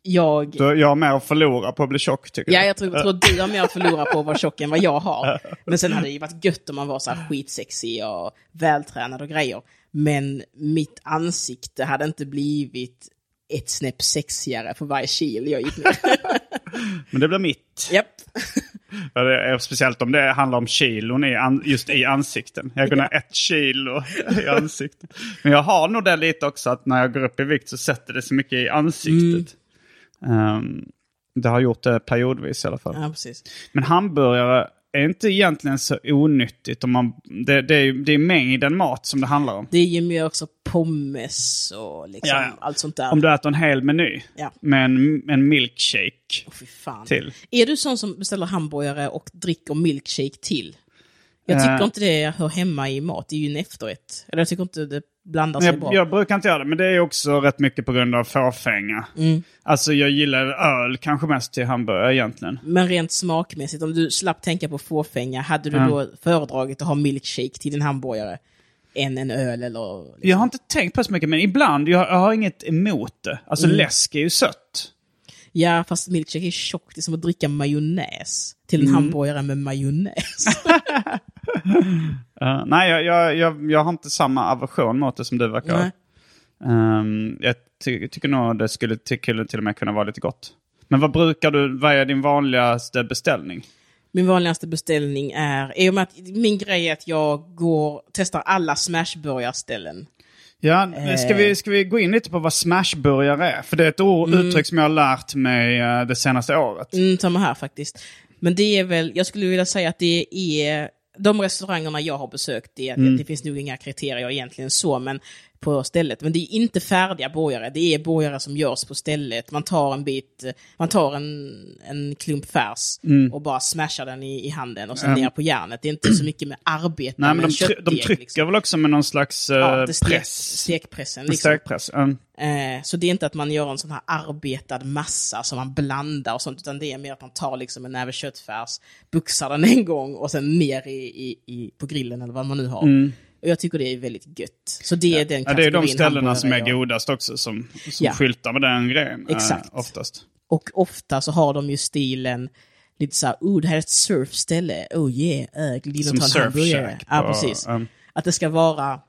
jag... Du, jag har mer att förlora på att bli tjock tycker Ja, du? jag tror, tror du har mer att förlora på att vara tjock än vad jag har. Men sen hade det ju varit gött om man var så här skitsexig och vältränad och grejer. Men mitt ansikte hade inte blivit ett snäpp sexigare för varje kilo jag gick ner. Men det blir mitt. Japp. Ja, är, speciellt om det handlar om kilon i an, just i ansikten. Jag går ner ett kilo i ansiktet. Men jag har nog det lite också att när jag går upp i vikt så sätter det så mycket i ansiktet. Ehm, det har gjort det periodvis i alla fall. Ja, precis. Men hamburgare är inte egentligen så onyttigt. Om man, det, det, är, det är mängden mat som det handlar om. Det ger mig också pommes och liksom Ja, ja. allt sånt där. Om du äter en hel meny Ja. med en, en milkshake fan. till. Är du sån som beställer hamburgare och dricker milkshake till? Jag tycker Eh. inte det hör hemma i mat, det är ju en efterrätt. Eller jag tycker inte det blandar sig Jag, bra. jag brukar inte göra det, men det är också rätt mycket på grund av fåfänga. Mm. Alltså jag gillar öl kanske mest till hamburgare egentligen. Men rent smakmässigt, om du slapp tänka på fåfänga, hade du då föredragit att ha milkshake till din hamburgare? Än en öl eller... Liksom. Jag har inte tänkt på det så mycket, men ibland, jag, jag har inget emot det. Alltså Mm. läsk är ju sött. Ja, fast milkshake är tjockt. Det är som att dricka majonnäs till Mm. en hamburgare med majonnäs. Uh, nej, jag, jag, jag, jag har inte samma aversion mot det som du verkar ha. Ehm, jag ty tycker nog det skulle skulle till och med kunna vara lite gott. Men vad brukar du, vad är din vanligaste beställning? Min vanligaste beställning är, i och med att min grej är att jag går, testar alla smashburgarställen. Ja, ska, vi, ska vi gå in lite på vad smashburgare är? För det är ett ord, uttryck som jag har lärt mig eh, det senaste året. Mm, samma här faktiskt. Men det är väl, jag skulle vilja säga att det är, de restaurangerna jag har besökt, det, det finns nog inga kriterier egentligen så, men på stället. Men det är inte färdiga borgare, det är borgare som görs på stället. Man tar en bit, man tar en, en klump färs och bara smashar den i, i handen och sen ner på järnet. Det är inte så mycket med arbete Nej, men de, try- de köttdeg, trycker liksom. väl också med någon slags eh, Ja, det stek, press? stekpressen. Liksom. Stekpress. Mm. Eh, så det är inte att man gör en sån här arbetad massa som man blandar och sånt, utan det är mer att man tar liksom en näve köttfärs, buxar den en gång och sen ner i, i, i, på grillen eller vad man nu har. Och jag tycker det är väldigt gött. Så det är den Mm. Ja, det är de ställena som är godast också som, som Ja. skyltar med den grejen. eh, Exakt. oftast. Och ofta så har de ju stilen lite så här, oh det här är ett surfställe, oh yeah, äh, glid och ta en hamburgare. Ja, precis. um, Att det ska vara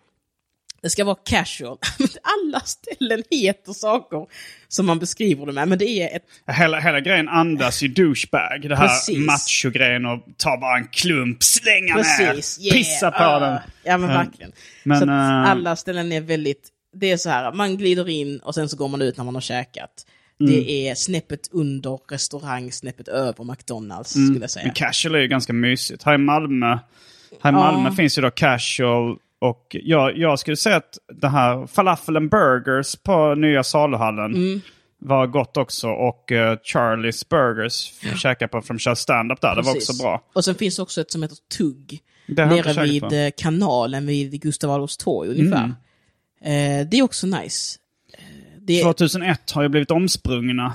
det ska vara casual. Alla ställen heter saker som man beskriver det med, men det är ett Hela, hela grejen andas ju douchebag. Det här Precis. macho-grejen och ta bara en klump, slänga Precis, ner, yeah, pissa på ah. den. Ja men Mm. verkligen. Men, så att eh, alla ställen är väldigt, det är så här, man glider in och sen så går man ut när man har käkat. Mm. Det är snäppet under restaurang, snäppet över McDonalds skulle jag säga. Men casual är ju ganska mysigt. Här i Malmö, här i Malmö finns ju då casual och jag, jag skulle säga att det här falafel and burgers på nya saluhallen Mm. var gott också. Och eh, Charlies Burgers ja. käkade på från kör stand-up där. Det var Precis. också bra. Och sen finns också ett som heter Tugg. Det Nere vid på. Mm. eh, kanalen vid Gustav Adolfs torg ungefär. Eh, det är också nice. Eh, det, 2001 har ju blivit omsprungna.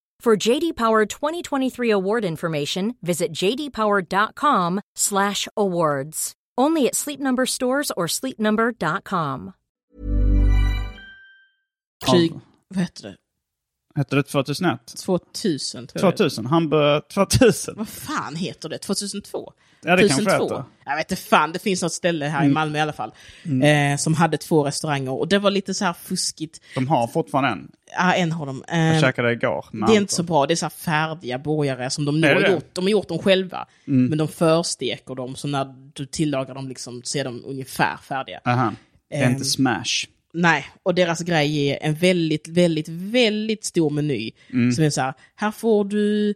For JD Power 2023 award information, visit jdpower.com/awards. Only at Sleep Number stores or sleepnumber.com. 20, vad heter det? Hette det 2001? 2000 tror jag. 2000? Han började 2000? Vad fan heter det? 2002? Ja, det kanske 2002? heter. Jag vet inte fan, det finns något ställe här Mm. i Malmö i alla fall. Eh, som hade två restauranger och det var lite så här fuskigt. De har fortfarande en. Ja, en har de. Jag Eh, käkade igår. det är inte så bra, det är så här färdiga burgare som de har det? gjort. De har gjort dem själva. Mm. Men de försteker dem, så när du tillagar dem liksom, så är de ungefär färdiga. Aha. Det är Ehm, inte smash. Nej, och deras grej är en väldigt, väldigt, väldigt stor meny. Mm. Som är så här, här får du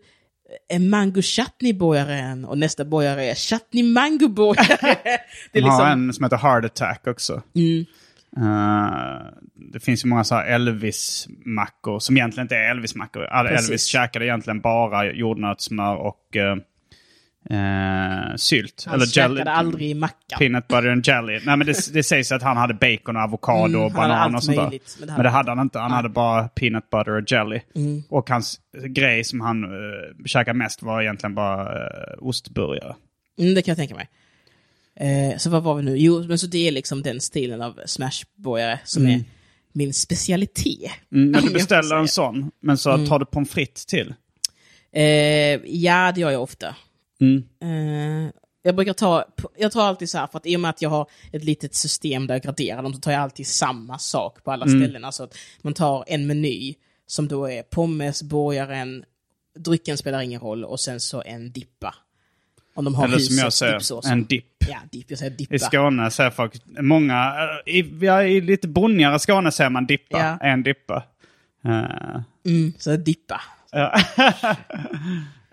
en mango chutney burgaren och nästa burgare är chutney mango det De är har liksom, en som heter Heart Attack också. mm, Eh, det finns ju många så Elvis-mackor som egentligen inte är Elvis-mackor. Elvis käkade egentligen bara jordnötssmör och uh, sylt. han Eller jelly, aldrig mackan. peanut butter and jelly. Nej men det, det sägs att han hade bacon och avokado Mm, och banan och sånt där. möjligt, men det Men hade det han hade han inte. Han Nej. hade bara peanut butter och jelly. Mm. Och hans grej som han uh, käkade mest var egentligen bara uh, ostburgare. Mm, det kan jag tänka mig. Eh, så vad var vi nu? Jo, men så det är liksom den stilen av smashburgare som är min specialitet. Mm, men du beställer en sån, men så tar du pommes frites till. Eh, ja, det gör jag ofta. Mm. Eh, jag brukar ta, jag tar alltid så här, för att i och med att jag har ett litet system där jag graderar dem, så tar jag alltid samma sak på alla Mm. ställen. Alltså att man tar en meny som då är pommes, burgaren, drycken spelar ingen roll och sen så en dippa. Om de har Eller som jag säger, en dipp. Ja, dipp, jag säger dippa. I Skåne säger folk, många, eh, i, ja, i lite brunnigare Skåne säger man dippa, Ja. en dippa. Eh, Mm, så dippa. ja.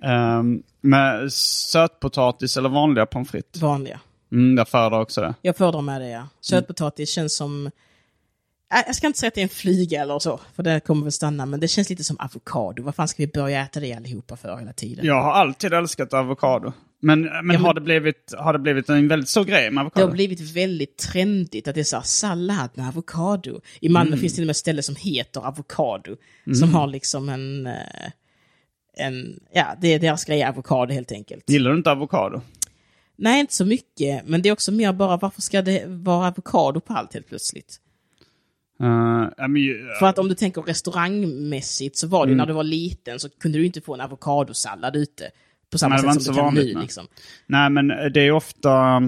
Ehm, med sötpotatis eller vanliga pommes frites? Vanliga. Mm, jag föredrar också det. Jag föredrar med det, ja. Sötpotatis känns som... Nej, Jag ska inte säga att det är en flyga eller så, för det kommer väl stanna, men det känns lite som avokado. Vad fan ska vi börja äta det allihopa för hela tiden? Jag har alltid älskat avokado. Men, men, men- har, det blivit, har det blivit en väldigt stor grej med Det avokado? har blivit väldigt trendigt att det är så här, sallad med avokado. I Malmö finns till och med ställen som heter avokado. Som har liksom en... eh, en ja, det är deras grej, avokado helt enkelt. Gillar du inte avokado? Nej, inte så mycket. Men det är också mer bara, varför ska det vara avokado på allt helt plötsligt? Uh, ja, men, ju- För att om du tänker restaurangmässigt så var det ju när du var liten så kunde du inte få en avokadosallad ute. På samma Nej, sätt som du kan vanligt, nu nej. liksom. Nej, men det är ofta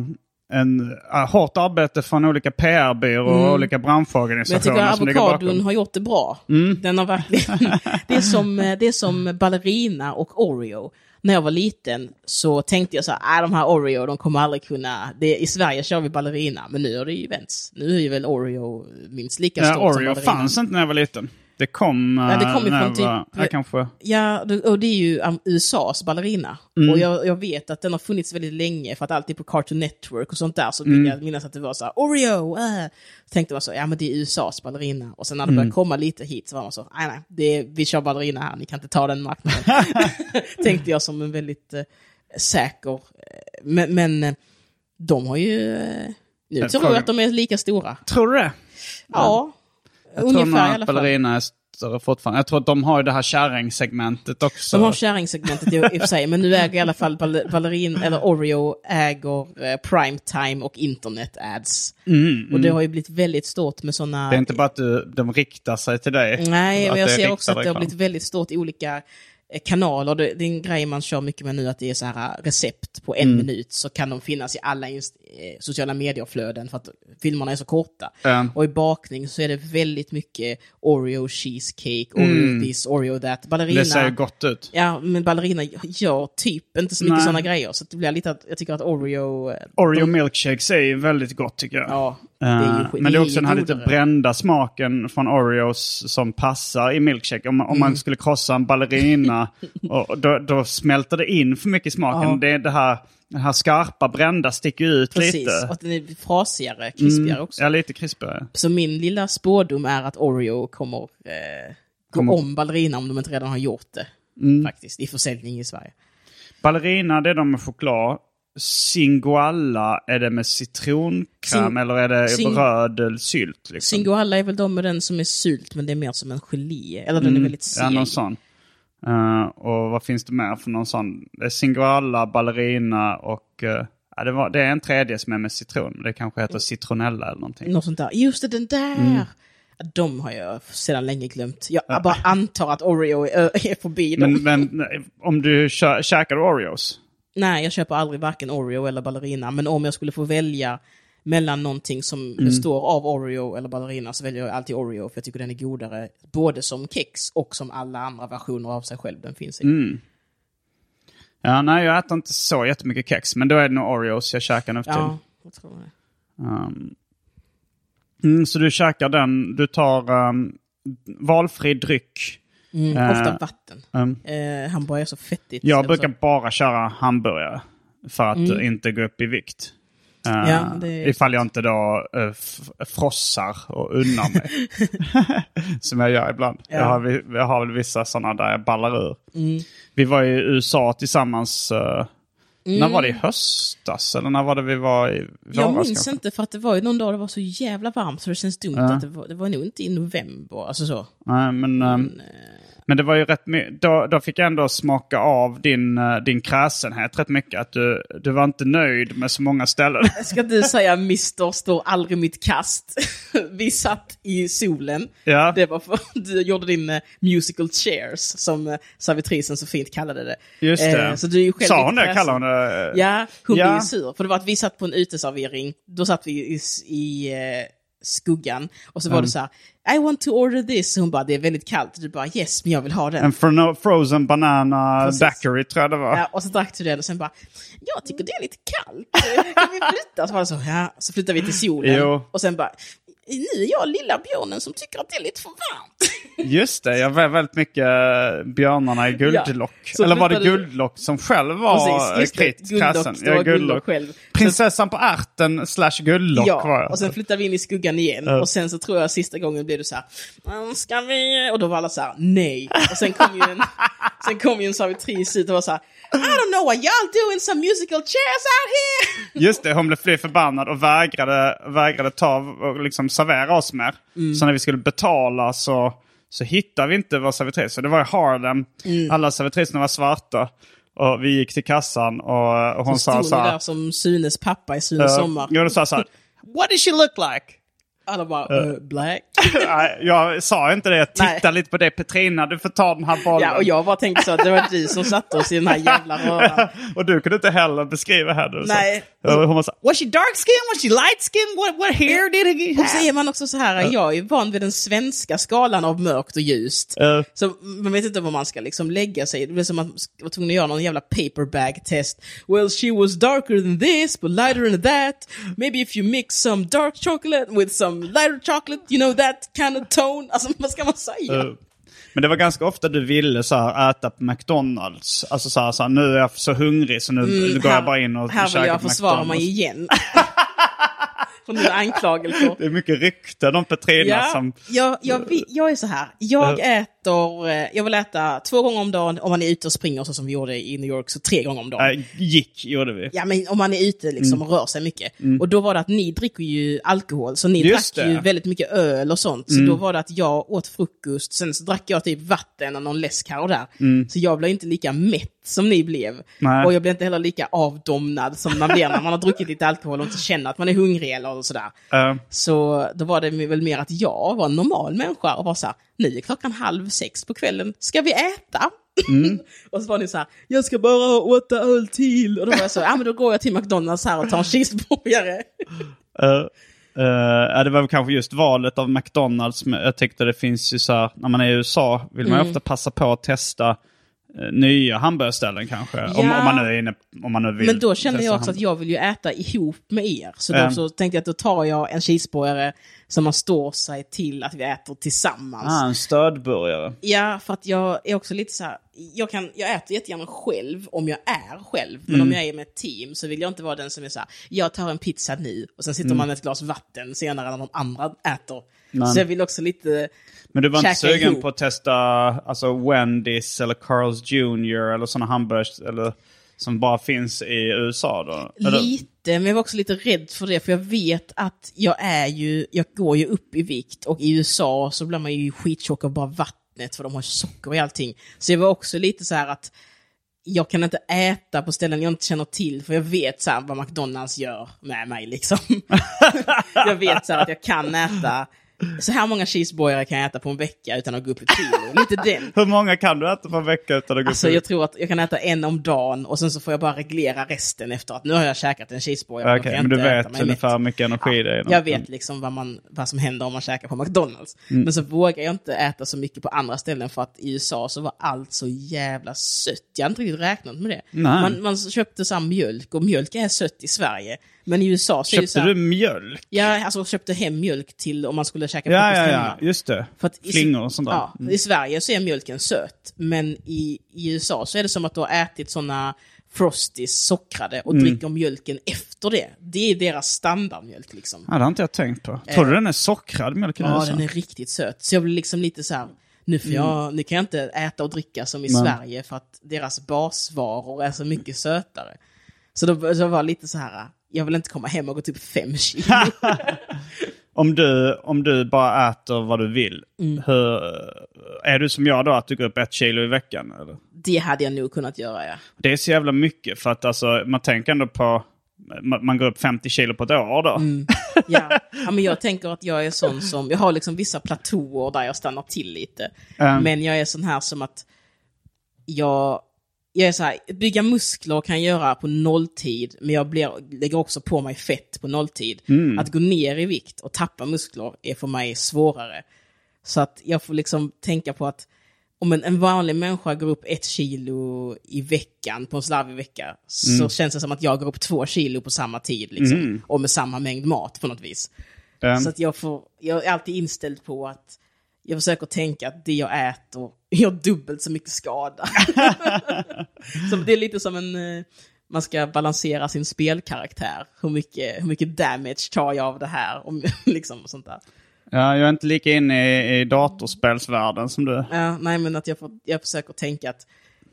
en uh, hårt arbete från olika PR-byråer och olika Mm. Men jag branschorganisationer tycker som avokadon bakom. har gjort det bra. Den har verkligen... det, är som, det är som ballerina och Oreo. När jag var liten så tänkte jag så här, "Äh, de här Oreo, de kommer aldrig kunna... Det, I Sverige kör vi ballerina, men nu har det ju vänts. Nu är ju väl Oreo minst lika Ja, stort som Oreo ballerina. fanns inte när jag var liten. Det kom, Nej, det eh, kom från typ- var, ja, kanske. Ja, och det är ju um, USAs ballerina. Mm. Och jag, jag vet att den har funnits väldigt länge, för att alltid på Cartoon Network och sånt där så Mm. jag minnas att det var så här, Oreo! Äh. Tänkte jag så, ja men det är USAs ballerina. Och sen när det Mm. började komma lite hit så var man så, nej nej, det är, vi kör ballerina här, ni kan inte ta den marknaden. tänkte jag som en väldigt eh, säker, eh, men, men eh, de har ju, nu Jag tror jag att de är lika stora. Tror du det? Ja, Jag tror ungefär alla fall. ballerina är större fortfarande. Jag tror att de har ju det här kärringsegmentet också. De har kärringsegmentet i, och för sig, men nu äger i alla fall Ball- Ballerin, eller Oreo äger eh, primetime och internet ads. Och det har ju blivit väldigt stort med sådana... Mm, Det är inte bara att du, de riktar sig till dig. Nej, men jag ser också att det har blivit väldigt stort i olika kanaler, det, det är en grej man kör mycket med nu, att det är så här eh, recept på en minut, så kan de finnas i alla eh, sociala medier-flöden för att filmerna är så korta. Ja. Och i bakning så är det väldigt mycket Oreo cheesecake, Oreo this, Oreo that. Ballerina, Det ser gott ut. Ja, men ballerina gör typ inte så mycket sådana grejer. Så det blir lite att, jag tycker att Oreo... eh, Oreo de, milkshakes är väldigt gott tycker jag. Ja, det ju Eh, skit- men det är också den här lite brända smaken från Oreos som passar i milkshake. Om, om Mm. man skulle krossa en ballerina, och då, då smälter det in för mycket i smaken. Ja. Det, är det här, det här skarpa brända sticker ut Precis, lite. och att den är frasigare, krispigare också. Ja, lite krispigare. Så min lilla spådom är att Oreo kommer eh, gå Kommer- om ballerina om de inte redan har gjort det. Faktiskt, i försäljning i Sverige. Ballerina, det är de med choklad. Singoalla, är det med citronkräm Sing- eller är det Sing- röd sylt? Liksom? Singoalla är väl de med den som är sylt, men det är mer som en gelé. Eller den är väldigt seg. Ja, någon sån. Eh, och vad finns det mer för någon sån? Det är Singoalla, Ballerina och... eh, ja, det, var, det är en tredje som är med citron. Det kanske heter citronella eller någonting. Något sånt där. Just det, den där! Mm. De har jag sedan länge glömt. Jag bara antar att Oreo är, är förbi dem. Men, men om du kö- käkar Oreos? Nej, jag köper aldrig varken Oreo eller ballerina. Men om jag skulle få välja mellan någonting som Mm. består av Oreo eller ballerina så väljer jag alltid Oreo. För jag tycker den är godare både som kex och som alla andra versioner av sig själv den finns i. Mm. Ja, nej, jag äter inte så jättemycket kex. Men då är det nog Oreos jag käkar nu för. Ja, jag tror det. Um, mm, så du käkar den, du tar um, valfri dryck. Mm, Eh, ofta vatten. Um, Eh, hamburgare är så fettigt. jag så- brukar bara köra hamburgare för att eh, inte gå upp i vikt. Uh, Mm. Ja, Ifall jag inte då uh, frossar och unnar mig. Som jag gör ibland. Ja. Jag, har, jag har väl vissa sådana där jag ballar ur. Mm. Vi var i USA tillsammans. eh, När var det i höstas? Eller när var det vi var i våras? Jag minns kanske? inte för att det var ju någon dag det var så jävla varmt så det känns dumt att det var, det var nog inte i november. Alltså så. Nej, men, ehm, men det var ju rätt mycket. Då, då fick jag ändå smaka av din, eh, din kräsenhet rätt mycket. Att du, du var inte nöjd med så många ställen. Ska du säga Mister står aldrig mitt kast? Vi satt i solen. Ja. Det var för du gjorde din eh, musical chairs som eh, servitrisen så fint kallade det. Just det. Eh, så du är ju själv Sa hon det? Kallade hon det? Ja, hon Ja. blev ju sur. För det var att vi satt på en uteservering. Då satt vi i, i skuggan. Och så var Mm. det så här, I want to order this. Så hon bara, det är väldigt kallt. Du bara, yes, men jag vill ha den. En fro- frozen banana Precis. daiquiri tror jag det var. Ja, och så drack du den och sen bara, jag tycker det är lite kallt. Kan vi flytta? Så var det så, ja. Så flyttade vi till solen. Jo. Och sen bara, nu är jag lilla björnen som tycker att det är lite för varmt. Just det, jag var väldigt mycket Björnarna i Guldlock. Så Eller var det Guldlock som själv var Precis, just det. kritisk Guldlock, var själv. Prinsessan på ärten slash Guldlock var Ja, jag. och sen flyttade vi in i skuggan igen. Och sen så tror jag sista gången blev det så här, "Mm, ska vi? Och då var alla så här, nej. Och sen kom ju en, sen kom ju en servitris ut och var så här, I don't know what y'all doing some musical chairs out here. Just det, hon blev förbannad och vägrade, vägrade ta och liksom servera oss mer. Mm. Så när vi skulle betala så, så hittade vi inte vår servitris. Så det var i Harlem, Mm. alla servitriserna var svarta. Och vi gick till kassan och, och hon Så sa så här. där som Sunes pappa i Sunes eh, sommar. Hon sa så här. What does she look like? Alla bara, "Eh, black. Nej, jag sa inte det. Jag tittade Nej. lite på dig Petrina. Du får ta den här bollen. Ja, och jag bara tänkte så att det var du som satte oss i den här jävla röran. och du kunde inte heller beskriva henne. Nej. Hon var så här, Was she dark skin? Was she light skin? What, what hair did he Och så är man också så här, jag är van vid den svenska skalan av mörkt och ljust. Eh. Så man vet inte var man ska liksom lägga sig. Det blir som att man var tvungen att göra någon jävla paperbag-test. Well, she was darker than this, but lighter than that. Maybe if you mix some dark chocolate with some lighter chocolate, you know that kind of tone. Alltså vad ska man säga? Eh, Men det var ganska ofta du ville så här, äta på McDonalds. Alltså så här, så här, nu är jag så hungrig så nu, nu går jag bara in och Mm, här vill käkar jag på försvara mig McDonald's. igen. För nu anklagelser. Det är mycket rykten om Petrina Ja, som... jag, jag, jag är så här. Jag äter, eh, jag vill äta två gånger om dagen. Om man är ute och springer så som vi gjorde i New York, så tre gånger om dagen. Äh, gick gjorde vi. Ja, men om man är ute liksom och rör sig mycket. Och då var det att ni dricker ju alkohol, så ni Just drack det. ju väldigt mycket öl och sånt. Så då var det att jag åt frukost, sen så drack jag typ vatten och någon läsk här och där. Så jag blev inte lika mätt som ni blev. Nej. Och jag blev inte heller lika avdomnad som man blir när man har druckit lite alkohol och inte känner att man är hungrig eller sådär. Eh, Så då var det väl mer att jag var en normal människa och var så här, nu är klockan halv sex på kvällen, ska vi äta? och så var ni så här, jag ska bara ha åtta öl till. Och då var jag så, ja men då går jag till McDonalds här och tar en cheeseburgare. Uh, uh, ja, det var väl kanske just valet av McDonalds. Men jag tyckte det finns ju så här, när man är i USA vill man ju ofta passa på att testa nya hamburgerställen kanske. Om, Ja. om, man nu är inne, om man nu vill Men då testa jag också att jag vill ju äta ihop med er. Så då Ja. så tänkte jag att då tar jag en cheeseburgare som man står sig till att vi äter tillsammans. Ah, en stödburgare. Ja, för att jag är också lite så här, jag, kan, jag äter jättegärna själv om jag är själv. Men om jag är med ett team så vill jag inte vara den som är så här, jag tar en pizza nu och sen sitter man med ett glas vatten senare när de andra äter. Så jag vill också lite... Men du var inte sugen ihop. på att testa alltså Wendy's eller Carl's Jr. eller sådana hamburgers eller, som bara finns i USA då? Lite, men jag var också lite rädd för det, för jag vet att jag är ju, jag går ju upp i vikt och i USA så blir man ju skittjock av bara vattnet för de har socker i allting. Så jag var också lite så här att jag kan inte äta på ställen jag inte känner till för jag vet så vad McDonalds gör med mig liksom. jag vet så här att jag kan äta, så här många cheeseburgare kan jag äta på en vecka utan att gå upp i kilo. Lite den. Hur många kan du äta på en vecka utan att gå Alltså upp i- jag tror att jag kan äta en om dagen och sen så får jag bara reglera resten efter att nu har jag käkat en cheeseburgare. Okej, jag men du vet ungefär hur mycket energi det är. Mm. Jag vet liksom vad, man, vad som händer om man käkar på McDonalds. Men så vågar jag inte äta så mycket på andra ställen för att i USA så var allt så jävla sött. Jag har inte riktigt räknat med det. Nej. Man, man köpte så mjölk och mjölk är sött i Sverige. Men i USA så är det så Köpte här, du mjölk? Jag alltså, köpte hem mjölk till om man skulle käka Ja, frukost ja, hemma. ja, just det. För att i- Flingor och sånt där. Ja, I Sverige så är mjölken söt, men i, i USA så är det som att du har ätit såna Frosties sockrade och Mm. dricker mjölken efter det. Det är deras standardmjölk liksom. Ja, det har inte jag tänkt på. Tror du den är sockrad mjölken? Ja, den är riktigt söt. Så jag blir liksom lite så här, nu, får jag, nu kan jag inte äta och dricka som i Nej. Sverige för att deras basvaror är så mycket sötare. Så då så var lite så här, jag vill inte komma hem och gå typ fem kilo. Om du, om du bara äter vad du vill, Mm. hur, är du som jag då att du går upp ett kilo i veckan? Eller? det hade jag nog kunnat göra, ja. Det är så jävla mycket för att alltså, man tänker ändå på, man, går upp 50 kilo på ett år då. Mm. Ja. ja, men jag tänker att jag är sån som, jag har liksom vissa platåer där jag stannar till lite. Mm. Men jag är sån här som att jag, jag är så här, bygga muskler kan jag göra på nolltid, men jag blir, lägger också på mig fett på nolltid. Att gå ner i vikt och tappa muskler är för mig svårare. Så att jag får liksom tänka på att om en, en vanlig människa går upp ett kilo i veckan på en slarvig vecka, så känns det som att jag går upp två kilo på samma tid. Liksom, Och med samma mängd mat på något vis. Mm. Så att jag, får, jag är alltid inställd på att jag försöker tänka att det jag äter gör dubbelt så mycket skada. så det är lite som en... eh, Man ska balansera sin spelkaraktär. Hur mycket, hur mycket damage tar jag av det här? Om, liksom sånt där. Ja, jag är inte lika inne i, i datorspelsvärlden som du. Ja, nej, men att jag, får, jag försöker tänka att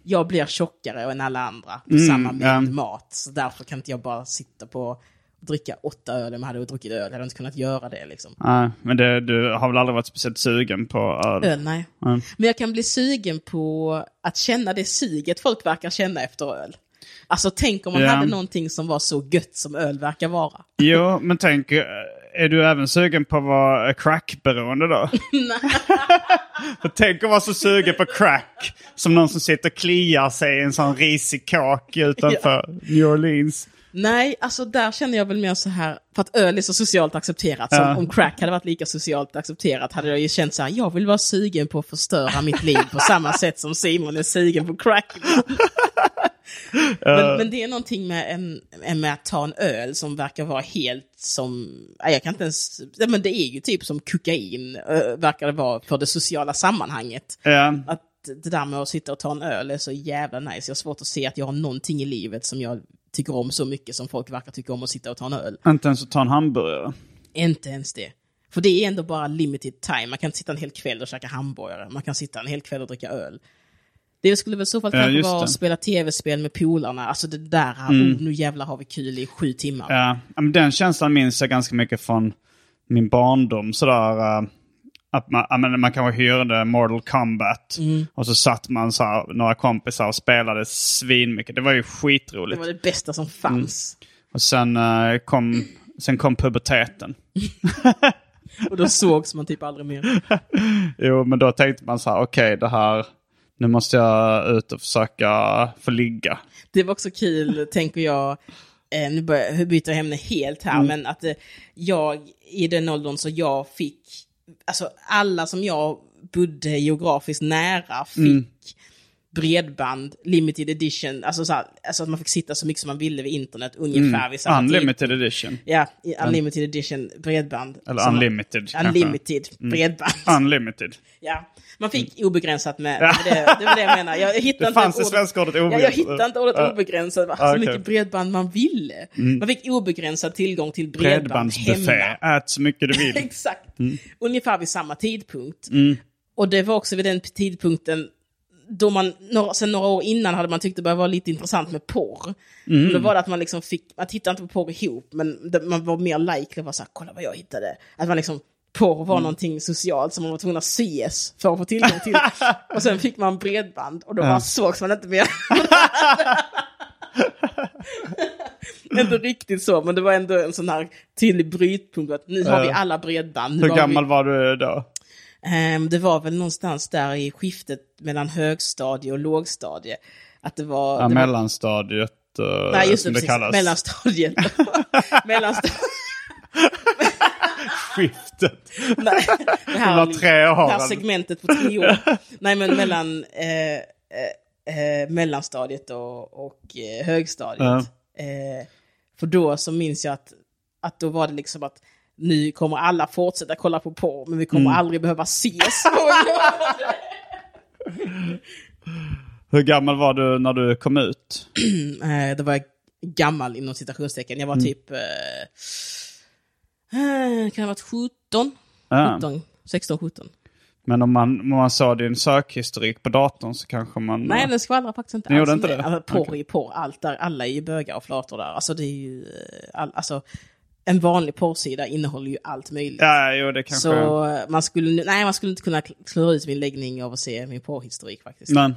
jag blir tjockare än alla andra på Mm, samma mängd ja. mat. Så därför kan inte jag bara sitta på och dricka åtta öl. Om jag hade druckit öl jag hade inte kunnat göra det. Liksom. Nej, men det, du har väl aldrig varit speciellt sugen på öl? Öl, nej. Mm. Men jag kan bli sugen på att känna det suget folk verkar känna efter öl. Alltså tänk om man Ja. hade någonting som var så gött som öl verkar vara. Jo, men tänk, eh, är du även sugen på att vara crackberoende då? För tänk att vara så sugen på crack som någon som sitter och kliar sig i en sån risig kåk utanför New Orleans. Nej, alltså där känner jag väl mer så här, för att öl är så socialt accepterat. Ja. om crack hade varit lika socialt accepterat hade jag ju känt så här, jag vill vara sugen på att förstöra mitt liv på samma sätt som Simon är sugen på crack. men, men det är någonting med, en, med att ta en öl som verkar vara helt som, jag kan inte ens, men det är ju typ som kokain, verkar det vara för det sociala sammanhanget. Ja, Att det där med att sitta och ta en öl är så jävla nice. Jag har svårt att se att jag har någonting i livet som jag tycker om så mycket som folk verkar tycka om att sitta och ta en öl. inte ens att ta en hamburgare. Inte ens det. För det är ändå bara limited time. Man kan inte sitta en hel kväll och käka hamburgare. Man kan sitta en hel kväll och dricka öl. Det skulle väl i så fall Ja, kanske just vara att spela tv-spel med polarna. Alltså det där, oh, nu jävlar har vi kul i sju timmar. Ja, ja, men den känslan minns jag ganska mycket från min barndom. Sådär, eh, att man, man kanske hyrde Mortal Kombat och så satt man så här, några kompisar och spelade svinmycket. Det var ju Det skitroligt. var det bästa som fanns. Och sen, eh, kom, sen kom puberteten. Och då sågs man typ aldrig mer. Jo, men då tänkte man så här, okej, det här... nu måste jag ut och försöka få ligga. Det var också kul, tänker jag, eh, nu börjar, byter jag ämne helt här, men att eh, jag i den åldern så jag fick, alltså alla som jag bodde geografiskt nära fick mm bredband, limited edition, alltså, så här, alltså att man fick sitta så mycket som man ville vid internet ungefär vid samma tid. Unlimited edition. Ja, unlimited edition bredband. Eller Som- unlimited. kanske. Unlimited bredband. Unlimited. Ja, man fick obegränsat med, det, var det, det var det jag menar. Jag hittade Det inte fanns i ordet- svenska ordet Ja, jag obegränsat. hittade inte ordet Ja. obegränsat, va? Ja, så okej. mycket bredband man ville. Man fick obegränsad tillgång till bredband Bredbandsbuffé. hemma. Ät så mycket du vill. Exakt. Ungefär vid samma tidpunkt. Mm. Och det var också vid den tidpunkten då man, några, sen några år innan hade man tyckt det började vara lite intressant med porr. Mm. Och Då var det att man liksom fick, man tittade inte på porr ihop, men det, man var mer likely att vara såhär, kolla vad jag hittade. Att man liksom, porr var Mm. någonting socialt som man var tvungen att ses för att få tillgång till. och sen fick man bredband och då bara sågs man inte mer. inte riktigt så, men det var ändå en sån här tydlig brytpunkt att nu har vi alla bredband. Hur gammal vi, var du då? Ehm, det var väl någonstans där i skiftet mellan högstadie och lågstadie. Att det var... Ja, det var mellanstadiet, uh, nej, just som det, det kallas. Mellanstadiet. Mellanstadiet. Skiftet. Nej, det här, var tre år. det här segmentet på tre år. Nej, men mellan eh, eh, eh, mellanstadiet och, och eh, högstadiet. Ja. Eh, för då så minns jag att, att då var det liksom att nu kommer alla fortsätta kolla på porr, men vi kommer Mm. aldrig behöva ses. Hur gammal var du när du kom ut? Eh, då var gammal inom citationstecken. Jag var Mm. typ... Eh, eh, kan det ha varit 17? Ja. 17 16, 17. Men om man, om man sa din sökhistorik på datorn så kanske man... Nej, den skvallrar faktiskt inte alls inte det? Alltså, porr Okej. är porr, allt där, alla är ju bögar och flator där. Alltså det är ju... eh, All, alltså, en vanlig porrsida innehåller ju allt möjligt. Ja, jo det kanske... Så eh, man skulle, nej, man skulle inte kunna klura ut min läggning av att se min porrhistorik faktiskt. Men,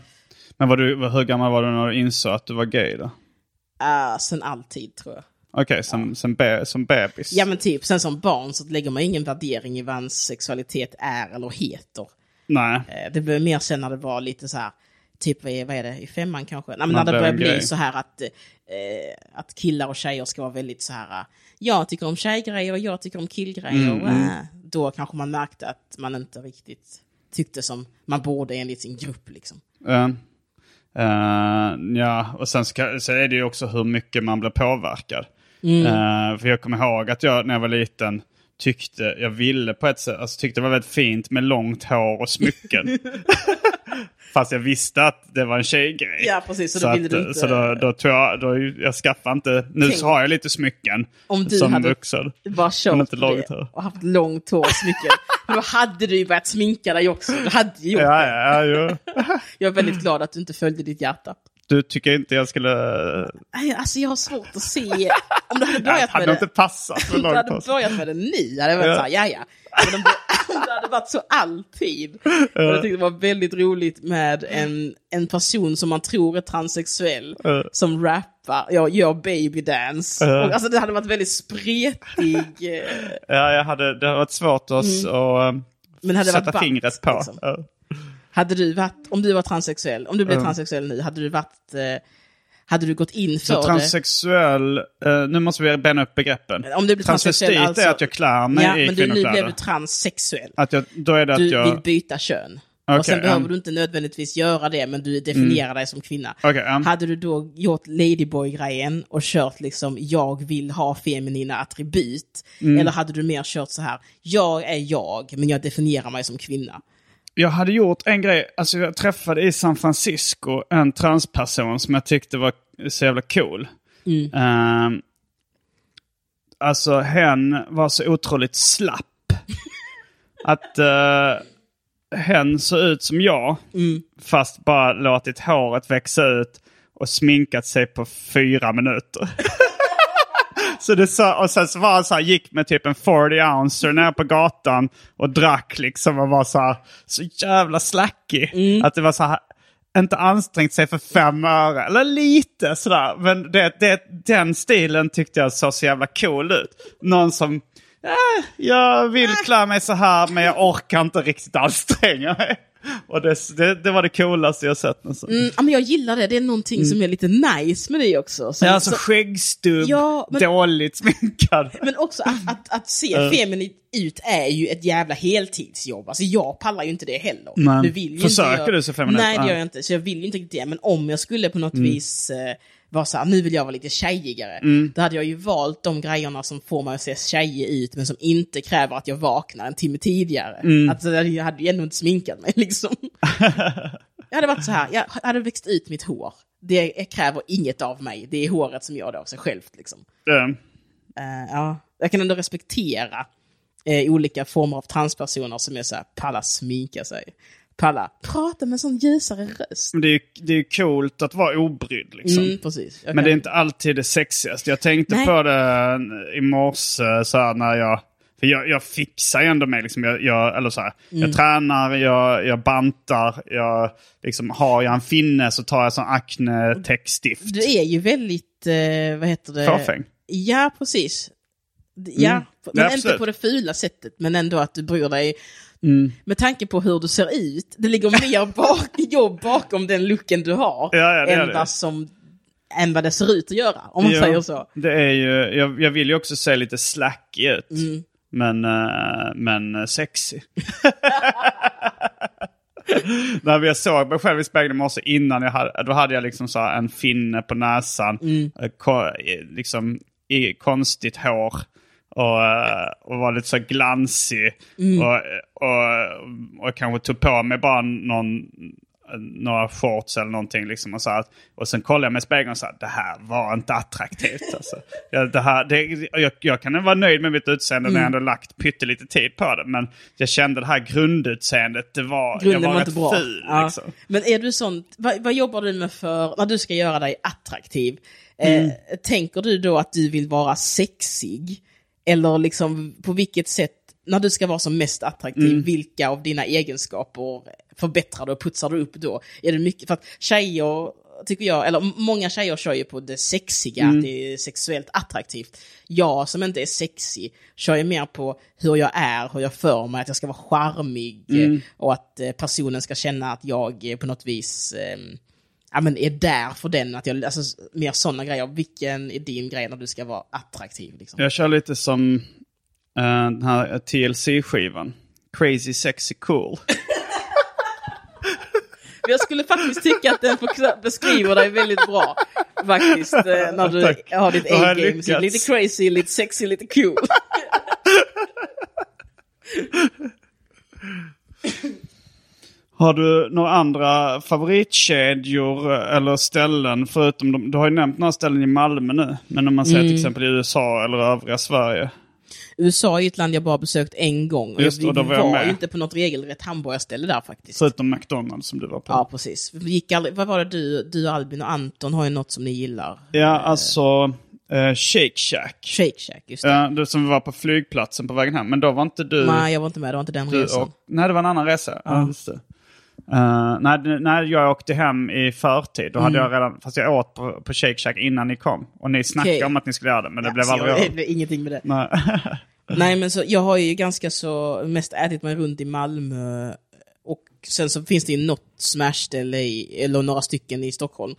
men var du, hur gammal var du när du insåg att du var gay då? Uh, sen alltid tror jag. Okej, som, som, be, som bebis? Ja men typ, sen som barn så lägger man ingen värdering i vad ens sexualitet är eller heter. Nej. Eh, Det blev mer sen när det var lite så här, typ vad är, vad är det, i femman kanske? Nej, men när det en bli grej. så här att, eh, att killar och tjejer ska vara väldigt så här, jag tycker om tjejgrejer och jag tycker om killgrejer. Mm, äh, då kanske man märkte att man inte riktigt tyckte som man borde enligt sin grupp liksom. Eh, eh, ja, och sen ska, så är det ju också hur mycket man blir påverkad. Mm. Eh, för jag kommer ihåg att jag när jag var liten tyckte, jag ville på ett sätt, alltså tyckte det var väldigt fint med långt hår och smycken. Fast jag visste att det var en tjejgrej. Ja, precis, så Så, då att, du inte- så då, då tror jag, då, jag skaffade inte, nu Tänk- har jag lite smycken Om du som hade vuxen. bara kört inte långt hår. och haft långt hår och smycken, då hade du ju börjat sminka dig också. Du hade ju gjort Ja, det. ja, ja. Jag är väldigt glad att du inte följde ditt hjärta. Du tycker inte jag skulle... Alltså jag har svårt att se, om du hade börjat med hade det. inte passat för Om du hade börjat med det nu hade jag varit Ja. såhär, ja ja. Men om det hade varit så alltid. Och jag tyckte det var väldigt roligt med en, en person som man tror är transsexuell. Ja. Som rappar, ja, gör babydance. Ja. Och, alltså det hade varit väldigt spretig. eh, Ja, jag hade, det har varit svårt att, att Mm. Men hade sätta varit fingret på. liksom? Hade du varit, om du var transsexuell, om du blev Ja. transsexuell nu, hade du varit, eh, hade du gått in för Så transsexuell, eh, nu måste vi bena upp begreppen. Om du blir transsexuell, Transvestit alltså- är att jag klär mig Ja, i men du, nu blev du transsexuell. Att jag, då är det att Du jag... vill byta kön. Okej, och sen behöver ja. du inte nödvändigtvis göra det, men du definierar dig som kvinna. Okej, ja. Hade du då gjort Ladyboy-grejen och kört liksom jag vill ha feminina attribut? Mm. Eller hade du mer kört så här, jag är jag, men jag definierar mig som kvinna? Jag hade gjort en grej, alltså jag träffade i San Francisco en transperson som jag tyckte var så jävla cool. Mm. Ehm, alltså hen var så otroligt slapp. att uh, hen såg ut som jag, Mm. fast bara låtit håret växa ut och sminkat sig på fyra minuter. Så det sa, och sen så var han så här, gick med typ en 40 ouncer ner på gatan och drack liksom och var så här, så jävla slackig. Mm. Att det var så här, inte ansträngt sig för fem öre, eller lite sådär. Men det, det, den stilen tyckte jag såg så jävla cool ut. Någon som, eh, jag vill klä mig så här men jag orkar inte riktigt anstränga mig. Och det, det, det var det coolaste jag sett nästan. Mm, ja, men jag gillar det, det är någonting som är lite nice med det också. Som, Ja, alltså så- skäggstubb, Ja, men- dåligt sminkad. Men också att, att, att se feminint ut är ju ett jävla heltidsjobb. Alltså jag pallar ju inte det heller. Nej. Det vill Försöker jag... du se feminint? Nej, det gör jag inte. Så jag vill ju inte riktigt det. Men om jag skulle på något vis eh, vara så här, nu vill jag vara lite tjejigare. Då hade jag ju valt de grejerna som får mig att se tjejig ut, men som inte kräver att jag vaknar en timme tidigare. Alltså, jag hade ju ändå inte sminkat mig liksom. jag hade varit så här, jag hade växt ut mitt hår. Det kräver inget av mig. Det är håret som gör det av sig självt liksom. Ja. Eh, ja, jag kan ändå respektera eh, olika former av transpersoner som är så här, palla sminka sig. Palla prata med en sån ljusare röst. Men det är ju det är coolt att vara obrydd liksom. Mm, precis. Jag Men det är inte alltid det sexigaste. Jag tänkte Nej. på det i morse så här, när jag... För jag, jag fixar ju ändå mig. Liksom, jag, jag, eller så här, Mm. jag tränar, jag, jag bantar, jag, liksom, har jag en finne så tar jag sån Acne-täckstift. Du är ju väldigt, eh, vad heter det? Fåfäng. Ja, precis. Ja, Mm. men Ja, inte på det fula sättet, men ändå att du bryr dig. Mm. Med tanke på hur du ser ut, det ligger mer bak, jobb bakom den looken du har, Ja, ja, det än, vad som, än vad det ser ut att göra, om man Ja, säger så. Det är ju, jag, jag vill ju också se lite slackig ut. Mm. Men, eh, men eh, sexy. När jag såg mig själv i spegeln i morse innan jag hade, då hade jag liksom så en finne på näsan. Mm. eh, Ko, liksom i konstigt hår. Och, eh, och var lite så glansig. Mm. Och, och, och kanske tog på mig bara någon, några shorts eller någonting. Liksom och, så här, och sen kollade jag mig i spegeln och sa det här var inte attraktivt. Alltså. Jag, det här, det, jag, jag kan vara nöjd med mitt utseende när jag Mm. ändå lagt pyttelite tid på det. Men jag kände det här grundutseendet, det var, Grunden jag var, var rätt inte bra. ful. Ja. Liksom. Men är du sånt, vad, vad jobbar du med för, när du ska göra dig attraktiv? Eh, tänker du då att du vill vara sexig? Eller liksom på vilket sätt, när du ska vara som mest attraktiv, vilka av dina egenskaper förbättrar du och putsar du upp då? Är det mycket, för att tjejer, tycker jag, eller många tjejer kör ju på det sexiga, att det är sexuellt attraktivt. Jag som inte är sexig kör ju mer på hur jag är, hur jag för mig, att jag ska vara charmig eh, och att eh, personen ska känna att jag eh, på något vis eh, ja, men är där för den. Att jag, alltså, mer sådana grejer. Vilken är din grej när du ska vara attraktiv? Liksom? Jag kör lite som eh, den här TLC-skivan. Crazy sexy cool. Jag skulle faktiskt tycka att den beskriver dig väldigt bra. Faktiskt, eh, när du Tack. har ditt A-game. Lite crazy, lite sexy, lite cool. Har du några andra favoritkedjor eller ställen förutom de, du har ju nämnt några ställen i Malmö nu. Men om man säger Mm. till exempel i USA eller övriga Sverige. USA är ett land jag bara besökt en gång. Och Just det, vi och var jag var ju inte på något regelrätt hamburgarställe där faktiskt. Förutom McDonalds som du var på. Ja, precis. Vi gick aldrig, vad var det du, du, Albin och Anton har ju något som ni gillar. Ja, alltså eh, Shake Shack. Shake Shack, just det. Ja, du som var på flygplatsen på vägen hem. Men då var inte du... Nej, jag var inte med, det var inte den du resan. och, nej, det var en annan resa. Ja. just Eh, när, när jag åkte hem i förtid, då Mm. hade jag redan, fast jag åt på, på Shake Shack innan ni kom. Och ni snackade Okej. om att ni skulle göra det, men det blev aldrig jag, av. ingenting med det. Nej. Nej, men så, jag har ju ganska så, mest ätit mig runt i Malmö. Och sen så finns det ju något smashställe i, eller några stycken i Stockholm.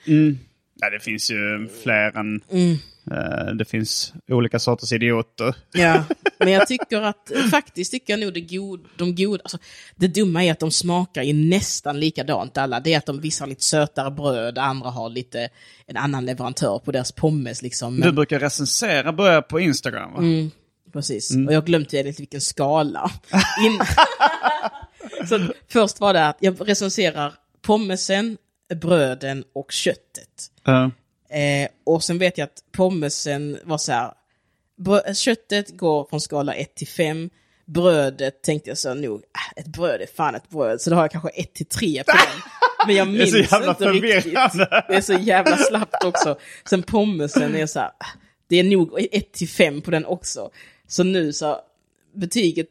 Nej, det finns ju fler än... Mm. Eh, det finns olika sorters idioter. Ja, men jag tycker att, faktiskt tycker jag nog det god, de goda, alltså, det dumma är att de smakar ju nästan likadant alla. Det är att de vissa har lite sötare bröd, andra har lite en annan leverantör på deras pommes liksom. Men, Du brukar recensera börja på Instagram va? Mm. Precis, och jag glömde enligt vilken skala. Innan- så först var det att jag recenserar pommesen, bröden och köttet. Ja. Eh, och sen vet jag att pommesen var så här, köttet går från skala 1 till 5, brödet tänkte jag så nog, äh, ett bröd är fan ett bröd, så då har jag kanske 1 till 3 på den. Men jag minns inte riktigt. Det är så jävla slappt också. Sen pommesen är så här, äh, det är nog 1 till 5 på den också. Så nu så, betyget,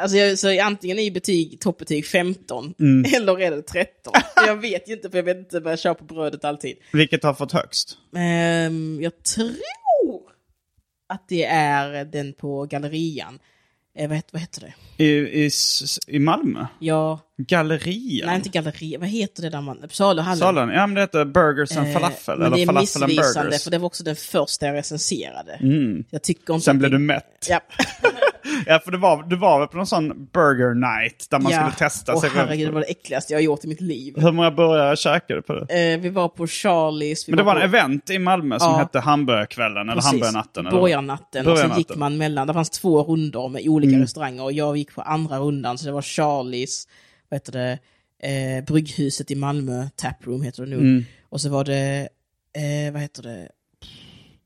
alltså jag, så är antingen i betyg, toppbetyg 15, Mm. eller är det 13. Jag vet ju inte, för jag vet inte vad jag kör på brödet alltid. Vilket har fått högst? Ehm, jag tror att det är den på gallerian. Eh, vad, heter, vad heter det? I, i, I Malmö? Ja, Gallerian? nej inte galleri. Vad heter det där man... Saluhallen. Salen? Ja, men det heter Burgers and Eh, Falafel. Men eller det är Falafel and missvisande Burgers. för det var också den första jag recenserade. Jag tycker inte Sen blev det- du mätt. Ja. Ja, för det var, du var väl på någon sån burger night där man ja. skulle testa Åh, sig herregud, det var det äckligaste jag har gjort i mitt liv. Hur många burgare käkade du på det? Eh, vi var på Charlies. Men det var en på... event i Malmö som Ja. hette Hamburgerkvällen eller. Hamburgernatten. Borgarnatten. Och sen gick man mellan, det fanns två rundor med olika Mm. restauranger och jag gick på andra rundan så det var Charlies, vad heter det, eh, Brygghuset i Malmö, Taproom heter det nu. Mm. Och så var det, eh, vad heter det,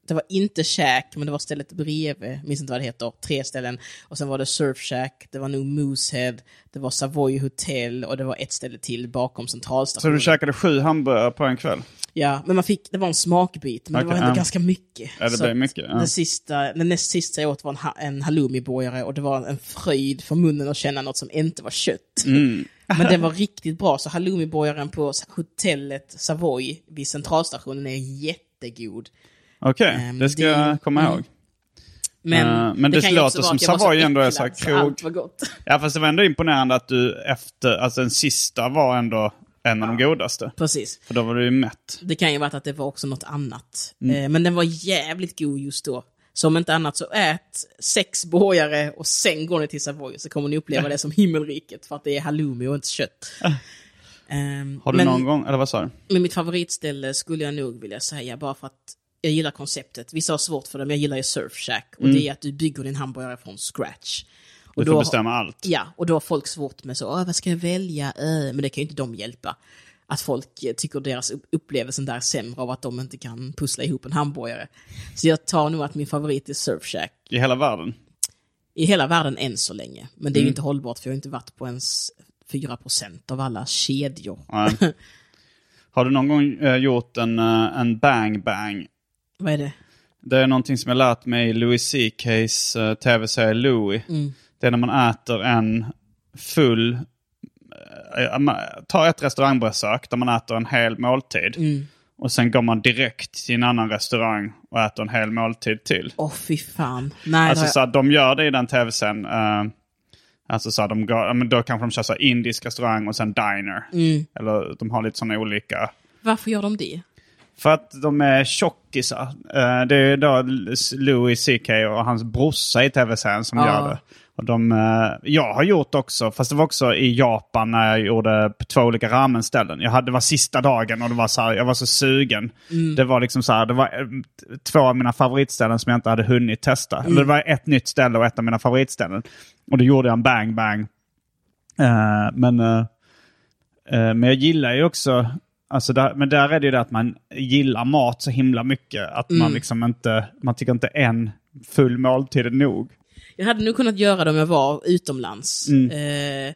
det var inte Shack, men det var stället bredvid, minns inte vad det heter, tre ställen. Och sen var det Surf Shack, det var nog Moosehead, det var Savoy Hotel och det var ett ställe till bakom Så centralstationen. du käkade sju hamburgare på en kväll? Ja, men man fick, det var en smakbit, men det var ändå ja. ganska mycket. Ja, det Så blev mycket, ja. Den, sista, den näst sista jag åt var en, ha, en halloumiborgare och det var en fröjd för munnen att känna något som inte var kött. Mm. men den var riktigt bra, så halloumiborgaren på hotellet Savoy vid centralstationen är jättegod. Okej, Ehm, det ska det- jag komma mm. ihåg. Men, Eh, men det ju låter som Savoy ändå är så här krog. allt var gott. Ja, fast det var ändå imponerande att du efter, alltså den sista var ändå en av de godaste. Precis. För då var du ju mätt. Det kan ju vara att det var också något annat. Mm. Eh, men den var jävligt god just då. Så om inte annat så ät sex borgare och sen går ni till Savoy så kommer ni uppleva det som himmelriket för att det är halloumi och inte kött. Ehm, Har du men, någon gång, eller vad sa du? Men mitt favoritställe skulle jag nog vilja säga bara för att jag gillar konceptet. Vissa har svårt för det, men jag gillar ju Surf Shack. Och det är att du bygger din hamburgare från scratch. Och Mm. Du får bestämma allt. Ja, och då har folk svårt med så, "Åh, vad ska jag välja? Äh, men det kan ju inte de hjälpa. Att folk tycker deras upp- upplevelse där är sämre av att de inte kan pussla ihop en hamburgare. Så jag tar nog att min favorit är Surf Shack. I hela världen? I hela världen än så länge. Men det är Mm. ju inte hållbart för jag har inte varit på ens 4% av alla kedjor. Nej. Har du någon gång eh, gjort en, eh, en bang bang? Vad är det? Det är någonting som jag lärt mig i Louis CKs uh, tv-serie Louis. Mm. Det är när man äter en full... eh, man- ta ett restaurangbesök där man äter en hel måltid. Mm. Och sen går man direkt till en annan restaurang och äter en hel måltid till. Åh fy fan. Nej, Alltså har så de gör det i den tv-serien. Uh, alltså så de går, men då kanske de kör så indisk restaurang och sen diner. Mm. Eller de har lite sådana olika. jag... Varför gör de det? För att de är tjockisar. Eh, det är då Louis CK och hans brorsa i tv-serien som Ja. gör det. Och de, eh, jag har gjort också, fast det var också i Japan när jag gjorde på två olika ramenställen. Jag hade, det var sista dagen och det var så här, jag var så sugen. Det var liksom så här, det var eh, två av mina favoritställen som jag inte hade hunnit testa. Eller det var ett nytt ställe och ett av mina favoritställen. Och då gjorde jag en bang bang. Eh, men, eh, eh, men jag gillar ju också, alltså där, men där är det ju det att man gillar mat så himla mycket. Att man liksom inte, man tycker inte en full måltid är nog. Jag hade nog kunnat göra det om jag var utomlands. Mm. Eh,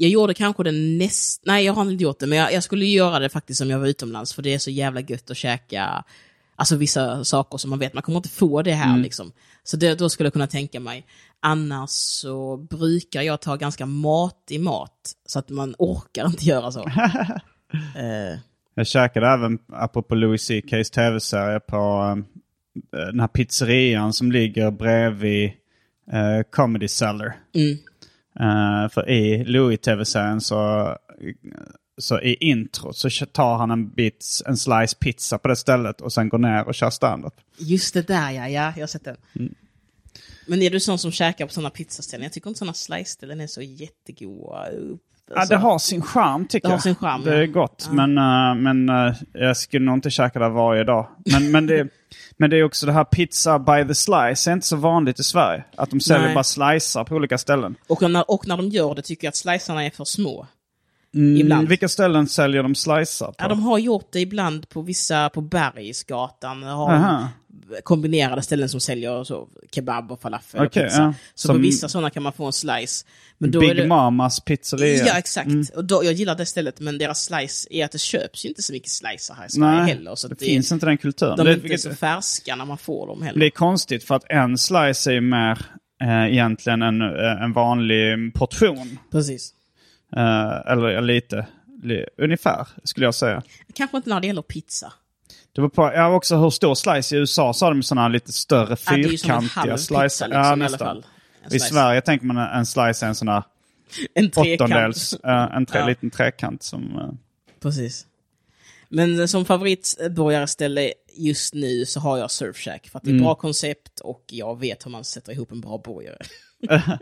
jag gjorde kanske den näst... Nej, jag har inte gjort det, men jag, jag skulle göra det faktiskt om jag var utomlands, för det är så jävla gött att käka alltså vissa saker som man vet, man kommer inte få det här Mm. liksom. Så det, då skulle jag kunna tänka mig. Annars så brukar jag ta ganska matig mat, så att man orkar inte göra så. eh, Jag käkade även, apropå Louis CKs tv-serie, på eh, den här pizzerian som ligger bredvid eh, Comedy Cellar. mm. För i Louis-tv-serien så, så i introt så tar han en bit, en slice pizza på det stället och sen går ner och kör standup. Just det där ja, ja, jag har sett den. Mm. Men är du sån som käkar på sådana pizzaställen? Jag tycker inte sådana slice-ställen är så jättegoda. Ja, det har sin charm tycker Det har jag. sin charm, det är ja. gott, men, eh, men eh, jag skulle nog inte käka det varje dag. Men, men, det, men det är också det här pizza by the slice är inte så vanligt i Sverige. Att de säljer Nej. bara slicer på olika ställen. Och när, och när de gör det tycker jag att slicerna är för små. Mm, Ibland. Vilka ställen säljer de slicer på? Ja, de har gjort det ibland på vissa, på Bergsgatan. Har. Kombinerade ställen som säljer så, kebab och falafel Okej, och pizza. ja. Så Som- på vissa sådana kan man få en slice. Men då Big är det, Mamas pizzeria. Ja, exakt. Och då, jag gillar det stället, men deras slice är att det köps ju inte så mycket slicer här i Sverige heller. Så det, att finns inte den kulturen. De det, är inte vilket- så färska när man får dem heller. det är konstigt för att en slice är ju mer eh, egentligen en, eh, en vanlig portion. Precis. Eh, eller lite, li, ungefär skulle jag säga. Kanske inte när det gäller pizza. Det var på, ja, också hur stor slice i USA så har de sådana lite större Ja, fyrkantiga pizza slicer. liksom, ja, i alla nästan. I slice. Sverige tänker man en slice är en sån här En åttondels, eh, en tre, Ja. liten trekant som... eh, Precis. Men som favoritburgarställe just nu så har jag Surfshack. För att det är Mm. bra koncept och jag vet hur man sätter ihop en bra burgare.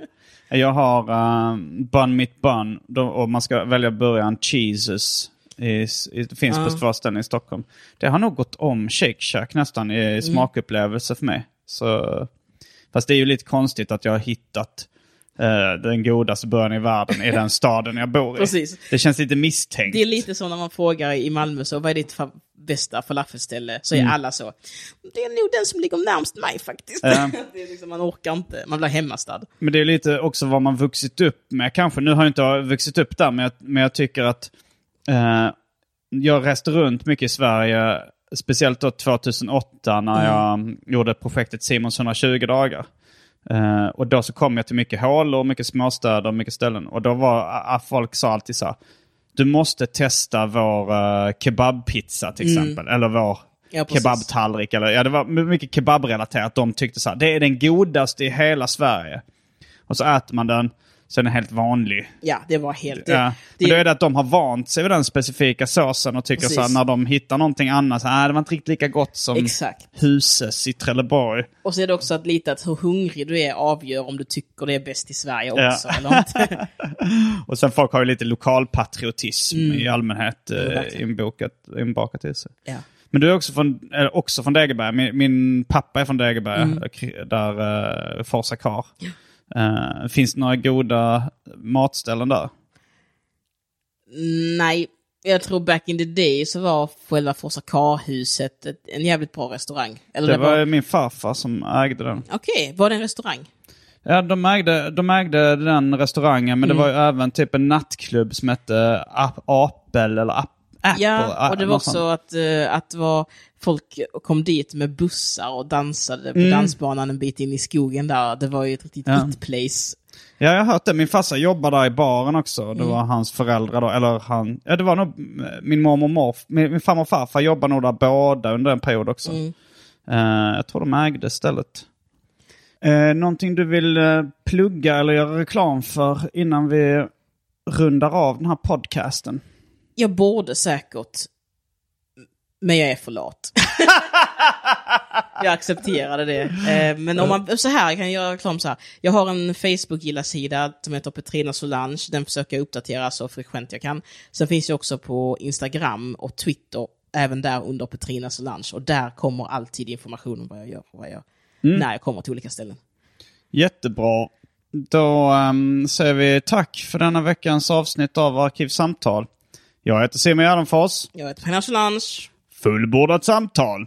Jag har uh, Bun Mitt Bun då, och man ska välja burgaren Cheeses. I, i, det finns på två ställen i Stockholm. Det har nog gått om Shake Shack nästan Mm. i smakupplevelse för mig. Så, fast det är ju lite konstigt att jag har hittat eh, den godaste burgaren i världen i den staden jag bor i. Precis. Det känns lite misstänkt. Det är lite så när man frågar i Malmö, så vad är ditt fa- bästa falafelställe? Så är Mm. alla så. Det är nog den som ligger närmst mig faktiskt. Ja. det är liksom, man orkar inte, man blir hemmastad. Men det är lite också vad man vuxit upp med kanske. Nu har jag inte vuxit upp där, men jag, men jag tycker att eh, jag reste runt mycket i Sverige, speciellt då 2008 när jag gjorde projektet Simons 120 dagar. Eh, och då så kom jag till mycket hålor, mycket småstäder, mycket ställen. Och då var folk sa alltid så här, du måste testa vår uh, kebabpizza till exempel. Eller vår Ja, kebabtallrik. Eller, ja, det var mycket kebabrelaterat. De tyckte så här, det är den godaste i hela Sverige. Och så äter man den, så är den helt vanlig. Ja, det var helt... Det, ja. det, Men då är det att de har vant sig vid den specifika såsen och tycker Precis. så här, när de hittar någonting annat, så här, "Ah, det var inte riktigt lika gott som Exakt. Huses i Trelleborg. Och så är det också att lite att hur hungrig du är avgör om du tycker det är bäst i Sverige Ja. också. Eller inte. Och sen folk har ju lite lokalpatriotism i allmänhet eh, inbokat, inbakat i sig. ja. Men du är också från, eh, också från Degeberga. Min, min pappa är från Degeberga, Mm. där, där uh, Forsa Kar. Eh, finns det några goda matställen där? Nej, jag tror back in the day så var själva Forsa Karhuset ett- en jävligt bra restaurang. Eller Det var var... min farfar som ägde den. Okej, var det en restaurang? Ja, de ägde, de ägde den restaurangen, men Mm. det var ju även typ en nattklubb som hette Apel eller Ap- Apple. Ja, och det var något sånt. också att, eh, att det var, folk kom dit med bussar och dansade på Mm. dansbanan en bit in i skogen där. Det var ju ett riktigt Ja. hit-place. Ja, jag har hört det. Min farsa jobbade där i baren också. Det Mm. var hans föräldrar då, eller han, ja det var nog min mormor och morf, min, min farmor och farfar jobbade nog där båda under en period också. Mm. Eh, jag tror de ägde stället. Uh, någonting du vill eh, plugga eller göra reklam för innan vi rundar av den här podcasten? Jag borde säkert, men jag är för lat. jag accepterade det. Eh, Men om man, så här, jag kan göra reklam så här. Jag har en Facebook-gilla-sida som heter Petrina Solange. Den försöker jag uppdatera så frekvent jag kan. Sen finns jag också på Instagram och Twitter, även där under Petrina Solange. Och där kommer alltid information om vad jag gör och vad jag, när jag kommer till olika ställen. Jättebra. Då um, säger vi tack för denna veckans avsnitt av Arkivsamtal. Jag heter Simon Gärdenfors. Jag heter Petrina Solange. Fullbordat samtal.